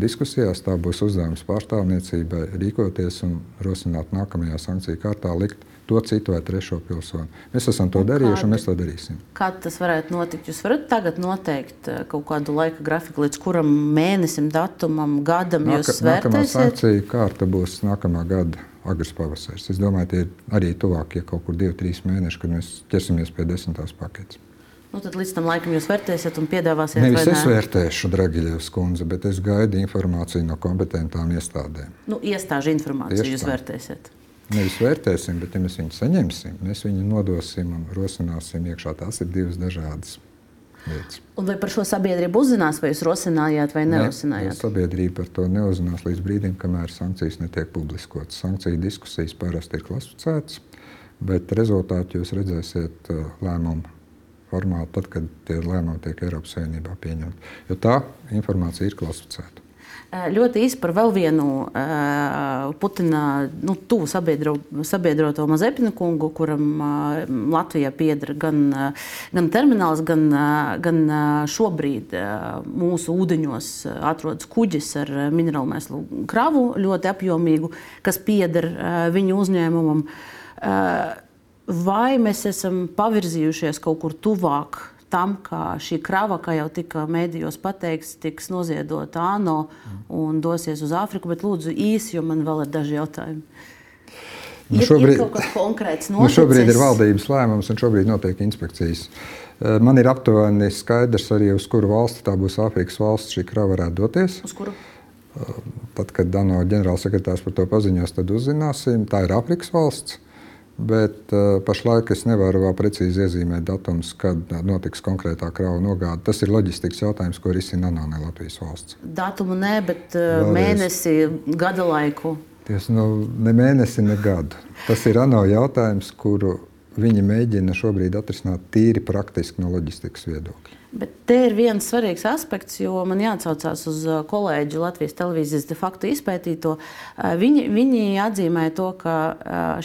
diskusijās, tā būs uzdevums pārstāvniecībai rīkoties un rosināt nākamajā sankciju kārtā likt to citu vai trešo pilsoni. Mēs esam to darījuši, un mēs to darīsim. Kā tas varētu notikt? Jūs varat tagad noteikt eh, kaut kādu laika grafiku, līdz kuram mēnesim, datumam, gadam Nāka, jūs vērtēsiet? Nākamā sankcija kārta būs nākamā gada agrs pavasaris. Es domāju, tie ir arī tuvākie kaut kur divi, trīs mēneši, kad mēs ķersimies pie desmitās paketes. Nu, tad līdz tam laikam jūs vērtēsiet un piedāvāsiet. Nevis ne? es vērtēšu, Dragiļevs kundze, bet es gaidu informāciju no kompetentām iestādēm. Nu, iestāžu informāciju Tieši jūs tā. vērtēsiet. Nevis vērtēsim, bet ja mēs viņu saņemsim, mēs viņu nodosim un rosināsim iekšā. Tās ir divas dažādas lietas. Un vai par šo sabiedrību uzzinās, vai jūs rosinājāt vai nerosinājāt? Ne, sabiedrība par to neuzzinās līdz brīdim, kamēr sankcijas netiek publiskotas. Sankciju diskusijas parasti ir klasificētas, bet rezultātu jūs redzēsiet uh, lēmumu formā, tad, kad tie lēmumi tiek Eiropas Savienībā pieņemti. Jo tā informācija ir klasificēta. Eh, ļoti īsi par vēl vienu uh, Putina nu, tuvu sabiedro, sabiedroto Mazepina kungu, kuram uh, Latvijā pieder gan, uh, gan termināls, gan, uh, gan uh, šobrīd uh, mūsu ūdeņos atrodas kuģis ar minerālu mēslu kravu ļoti apjomīgu, kas pieder uh, viņu uzņēmumam. Uh, vai mēs esam pavirzījušies kaut kur tuvāk tam, ka šī krava, kā jau tika mēdījos pateikts, tiks noziedota ANO un dosies uz Āfriku. Bet lūdzu īsi, jo man vēl ir daži jautājumi. Nu šobrīd, ir, ir kaut kas konkrēts noticis. Nu šobrīd ir valdības lēmums un šobrīd notiek inspekcijas. Eh, man ir aptuveni skaidrs arī, uz kuru valsti tā būs Āfrikas valsts šī krava varētu doties. Uz kuru? Eh, tad, kad ANO ģenerālsekretārs par to paziņos, tad uzzināsim. Tā ir Āfrikas valsts bet uh, pašlaik es nevaru vēl precīzi iezīmēt datumus, kad notiks konkrētā krāva nogāde. Tas ir loģistikas jautājums, ko risina ANO ne Latvijas valsts. Datumu nē, bet uh, Vēlreiz. mēnesi, gada laiku. Ties, nu, ne mēnesi, ne gadu. Tas ir ANO jautājums, kuru viņi mēģina šobrīd atrisināt tīri praktiski no loģistikas viedokļa. Bet te ir viens svarīgs aspekts, jo man jāatcaucās uz kolēģi Latvijas televīzijas de facto izpētīto. Viņi, viņi atzīmēja to, ka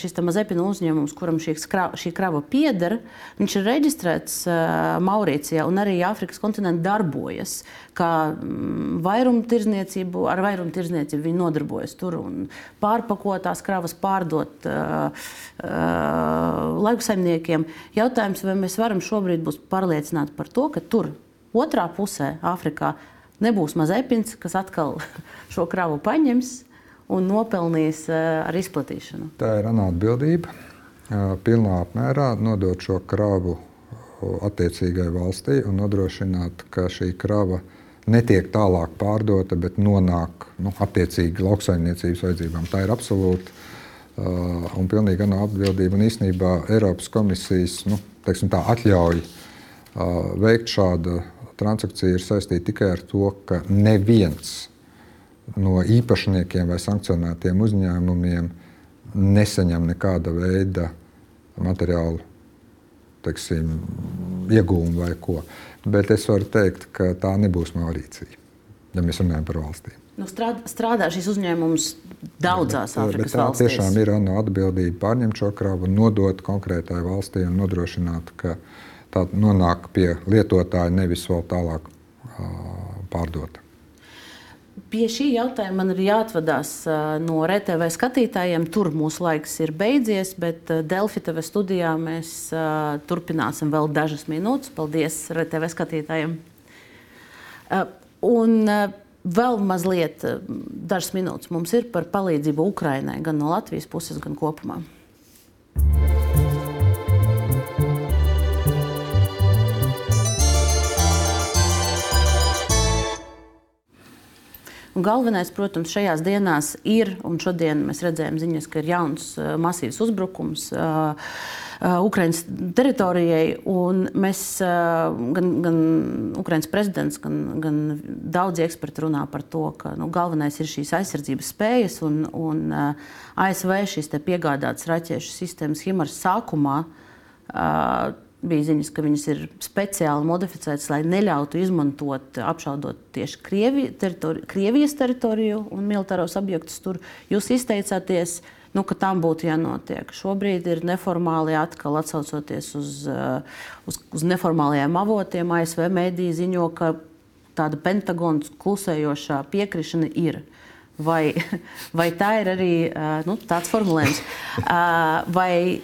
šis Mazepina uzņēmums, kuram šī, šī krava pieder, viņš ir reģistrēts Maurīcijā un arī Āfrikas kontinentā darbojas. Kā mm, vairumtirdzniecību, ar vairumtirdzniecību viņi nodarbojas tur un pārpakotās kravas pārdot uh, uh, lauksaimniekiem. Jautājums, vai mēs varam šobrīd būt pārliecināti par to, ka tur, otrā pusē, Āfrikā, nebūs mazepins, kas atkal šo kravu paņems un nopelnīs eh, ar izplatīšanu. Tā ir ANO atbildība. Eh, pilnā apmērā nodot šo kravu attiecīgai valstī un nodrošināt, ka šī krava netiek tālāk pārdota, bet nonāk nu, attiecīgi lauksaimniecības vajadzībām. Tā ir absolūti uh, un pilnīgi atbildība. Un īstenībā Eiropas komisijas nu, tā, atļauja uh, veikt šādu transakciju ir saistīta tikai ar to, ka neviens no īpašniekiem vai sankcionētiem uzņēmumiem nesaņem nekāda veida materiālu teiksim, iegūmu vai ko. Bet es varu teikt, ka tā nebūs Maurīcija, ja mēs runājam par valstīm. Nu, strādā, strādā šis uzņēmums daudzās Āfrikas bet tā valstīs. Tiešām ir ANO atbildība pārņemt šo kravu, nodot konkrētai valstī un nodrošināt, ka uh, tā nonāk pie lietotāja, nevis vēl tālāk pārdota. Pie šī jautājuma man ir jāatvadās no RTV skatītājiem. Tur mūsu laiks ir beidzies, bet Delfi TV studijā mēs turpināsim vēl dažas minūtes. Paldies RTV skatītājiem! Un vēl mazliet, dažas minūtes mums ir par palīdzību Ukrainai, gan no Latvijas puses, gan kopumā. Un galvenais, protams, šajās dienās ir, un šodien mēs redzējām ziņas, ka ir jauns masīvs uzbrukums. Ukraiņas teritorijai. Mēs, gan, gan Ukraiņas prezidents, gan, gan daudzi eksperti runā par to, ka nu, galvenais ir šīs aizsardzības spējas un, un ASV šīs piegādātas raķešu sistēmas Himars sākumā bija ziņas, ka viņas ir speciāli modificētas, lai neļautu izmantot, apšaudot tieši Krievi, teritori, Krievijas teritoriju un militāros objektus tur. Jūs izteicāties, nu, ka tam būtu jānotiek. Šobrīd ir neformāli atkal atsaucoties uz, uz, uz neformālajiem avotiem. ASV mēdī ziņo, ka tāda Pentagona klusējošā piekrišana ir. Vai, vai tā ir arī nu, tāds formulējums, vai,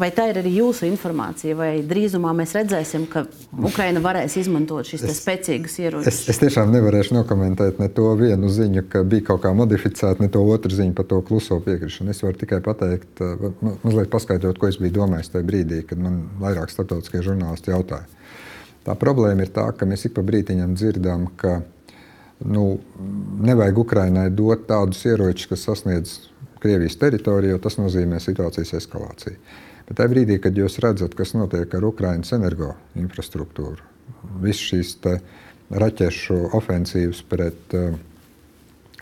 vai tā ir arī jūsu informācija, vai drīzumā mēs redzēsim, ka Ukraina varēs izmantot šīs spēcīgas ieročus? Es, es tiešām nevarēšu nokomentēt ne to vienu ziņu, ka bija kaut kā modificēta, ne to otru ziņu par to kluso piekrišanu. Es varu tikai pateikt, mazliet paskaidrot, ko es biju domājis tajā brīdī, kad man vairāk starptautiskie žurnālisti jautāja. Tā problēma ir tā, ka mēs ik pa brītiņam dzirdam, ka nu, nevajag Ukrainai dot tādus ieročus, kas sasniedz Krievijas teritoriju, jo tas nozīmē situācijas eskalāciju. Bet tajā brīdī, kad jūs redzat, kas notiek ar Ukraiņas energoinfrastruktūru, visas šīs raķešu ofensīvas pret uh,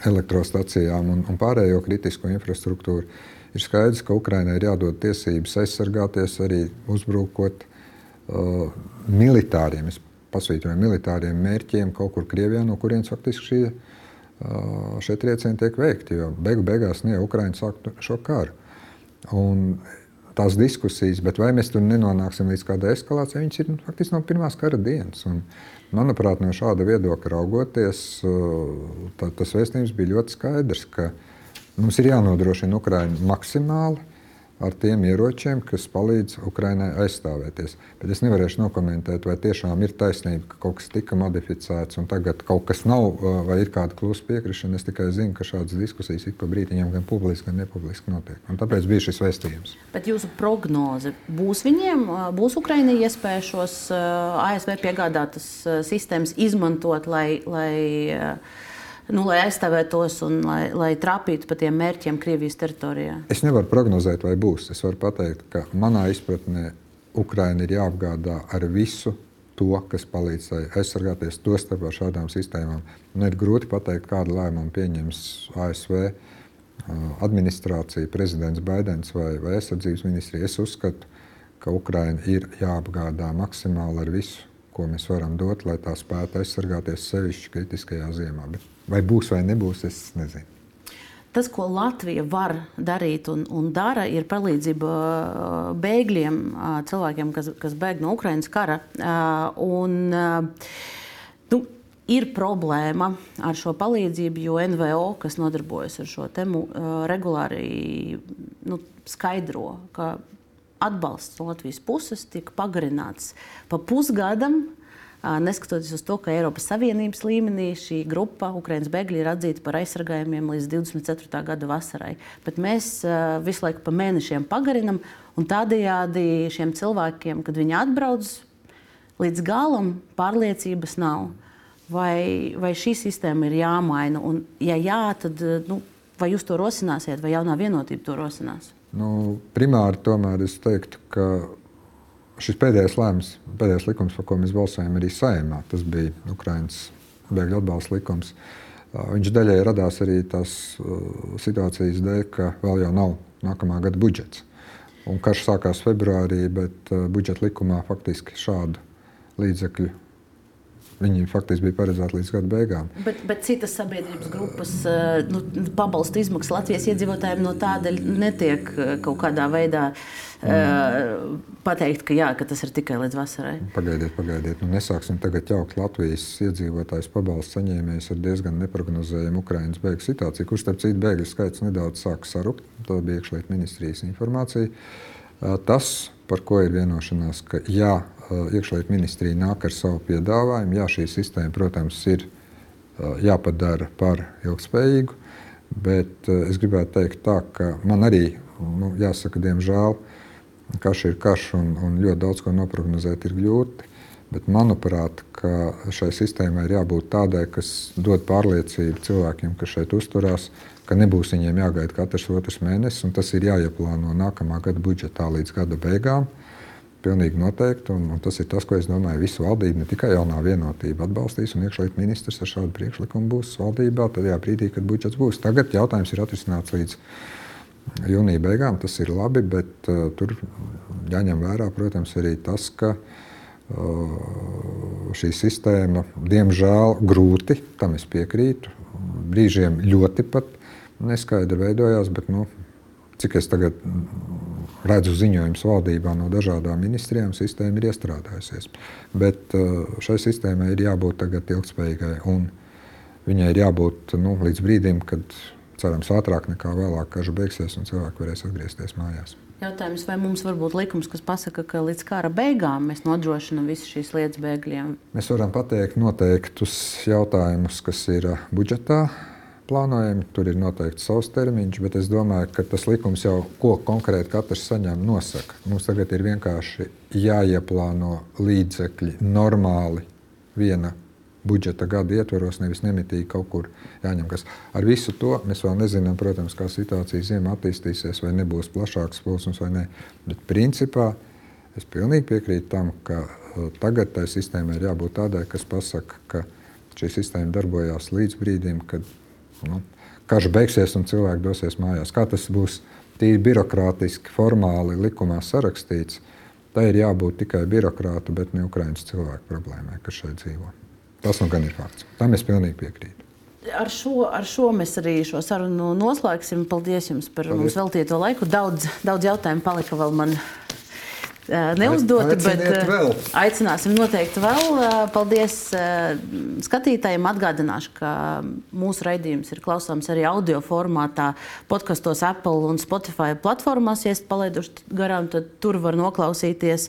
elektrostacijām un, un pārējo kritisko infrastruktūru, ir skaidrs, ka Ukraiņai ir jādod tiesības aizsargāties arī uzbrukot uh, militāriem, es pasvītrojam militāriem mērķiem kaut kur Krievijā, no kurienes faktiski šie, šie triecieni tiek veikti. Jo beigu beigās ne Ukraiņa sāk šo karu. Un tās diskusijas, bet vai mēs tur nenonāksim līdz kādai eskalācijai, viņas ir nu, faktiski no pirmās kara dienas. Un, manuprāt, no šāda viedokļa raugoties, tā, tas vēstījums bija ļoti skaidrs, ka mums ir jānodrošina Ukraiņa maksimāli ar tiem ieročiem, kas palīdz Ukraiņai aizstāvēties. Bet es nevarēšu nokomentēt, vai tiešām ir taisnība, ka kaut kas tika modificēts un tagad kaut kas nav, vai ir kāda klusa piekrišana. Es tikai zinu, ka šādas diskusijas ik pa brīdiņam gan publiski, gan nepubliski notiek. Un tāpēc bija šis vēstījums. Bet jūsu prognoze būs viņiem, būs Ukraiņai iespēja šos ASV piegādātas sistēmas izmantot, lai, lai nu, lai aizstāvētos un lai, lai trāpītu pa tiem mērķiem Krievijas teritorijā? Es nevaru prognozēt, vai būs. Es varu pateikt, ka manā izpratnē Ukraina ir jāapgādā ar visu to, kas palīdz aizsargāties, to starp ar šādām sistēmām. Un ir grūti pateikt, kādu lēmumu pieņems ASV administrācija, prezidents Baidens vai, vai aizsardzības ministrija. Es uzskatu, ka Ukraina ir jāapgādā maksimāli ar visu, ko mēs varam dot, lai tā spētu aizsargāties sevišķi kritiskajā ziemā. Bet Vai būs vai nebūs, es nezinu. Tas, ko Latvija var darīt un, un dara, ir palīdzība uh, bēgļiem, uh, cilvēkiem, kas, kas bēg no Ukraiņas kara. Uh, un, nu, ir problēma ar šo palīdzību, jo NVO, kas nodarbojas ar šo tēmu, regulāri nu, skaidro, ka atbalsts no Latvijas puses tiek pagarināts pa pusgadam Neskatoties uz to, ka Eiropas Savienības līmenī šī grupa, Ukraiņas bēgļi, ir atzīta par aizsargājumiem līdz 24. gada vasarai. Bet mēs visu laiku pa mēnešiem pagarinam, un tādējādi šiem cilvēkiem, kad viņi atbrauc līdz galam, pārliecības nav. Vai, vai šī sistēma ir jāmaina? Un, ja jā, tad nu, vai jūs to rosināsiet, vai jaunā vienotība to rosinās? Nu, primāri tomēr es teiktu, ka šis pēdējais lēmums, pēdējais likums, par ko mēs balsojam arī saimā, tas bija Ukraiņas bēgļu atbalsta likums. Viņš daļai radās arī tās situācijas dēļ, ka vēl jau nav nākamā gada budžets. Un karš sākās februārī, bet budžeta likumā faktiski šādu līdzekļu Viņi faktiski bija paredzēti līdz gada beigām. Bet, bet citas sabiedrības grupas nu, pabalstu izmaksas Latvijas iedzīvotājiem no tāda netiek kaut kādā veidā mm. pateikt, ka, jā, ka tas ir tikai līdz vasarai. Pagaidiet, pagaidiet. Nu, nesāksim tagad jaukt Latvijas iedzīvotājs pabalstu saņēmējus ar diezgan neparedzējumu Ukraiņas bēgļu situāciju, kurš starp citu bēgļu skaits nedaudz sāk sarukt. Tā bija iekšlietu ministrijas informācija. Tas, par ko ir vienošanās, ka jā, iekšlietu ministrija nāk ar savu piedāvājumu. Jā, šī sistēma, protams, ir jāpadara par ilgspējīgu, bet es gribētu teikt tā, ka man arī, nu, jāsaka, diemžēl, karš ir karš un, un ļoti daudz ko noprognozēt ir grūti. Bet manuprāt, šai sistēmai ir jābūt tādai, kas dod pārliecību cilvēkiem, kas šeit uzturās, ka nebūs viņiem jāgaida katrs otrs mēnesis, un tas ir jāieplāno nākamā gada budžetā līdz gada beigām. Pilnīgi noteikti. Un, un tas ir tas, ko es domāju. Visu valdību, ne tikai jaunā vienotība atbalstīs, un iekšlietu ministrs ar šādu priekšlikumu būs valdībā tajā brīdī, kad budžets būs. Tagad jautājums ir atrisināts līdz jūnija beigām. Tas ir labi, bet uh, tur jāņem vērā, protams, arī tas, ka uh, šī sistēma, diemžēl, grūti, tam es piekrītu, brīžiem ļoti pat neskaidri veidojās, bet nu, cik es tagad redzu ziņojumus valdībā no dažādām ministrijām, sistēma ir iestrādājusies. Bet šai sistēmai ir jābūt tagad ilgspējīgai un viņai ir jābūt nu, līdz brīdim, kad cerams ātrāk nekā vēlāk kaža beigsies un cilvēki varēs atgriezties mājās. Jautājums, vai mums var būt likums, kas pasaka, ka līdz kara beigām mēs nodrošinām visas šīs lietas bēgļiem? Mēs varam pateikt noteiktus jautājumus, kas ir budžetā plānojami. Tur ir noteikti savs termiņš, bet es domāju, ka tas likums jau ko konkrēti katrs saņem, nosaka. Mums tagad ir vienkārši jāieplāno līdzekļi normāli viena budžeta gada ietvaros, nevis nemitīgi kaut kur jāņem. Kas. Ar visu to mēs vēl nezinām, protams, kā situācija ziemā attīstīsies, vai nebūs plašāks plosums vai nē. Bet principā es pilnīgi piekrītu tam, ka uh, tagad tai sistēmai ir jābūt tādai, kas pasaka, ka šī sistēma darbojās līdz brīdim, kad nu, karš beigsies un cilvēki dosies mājās. Kā tas būs tīri birokrātiski, formāli likumā sarakstīts, tā ir jābūt tikai birokrāta, bet ne Ukraiņas cilvēku problēmai, kas šeit dzīvo. Tas nu gan ir fakts. Tam es pilnīgi piekrītu. Ar šo, ar šo mēs arī šo sarunu noslēgsim. Paldies jums par Paldies. mums veltīto laiku. Daudz, daudz jautājumu palika vēl man neuzdoti, bet vēl. aicināsim noteikti vēl. Paldies skatītājiem. Atgādināšu, ka mūsu raidījums ir klausāms arī audio formātā, podkastos, Apple un Spotify platformās. Ja esat palaiduši garām, tad tur var noklausīties.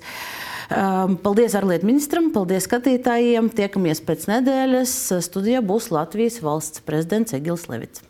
Paldies ārlietu ministram, paldies skatītājiem. Tiekamies pēc nedēļas. Studijā būs Latvijas valsts prezidents Egils Levits.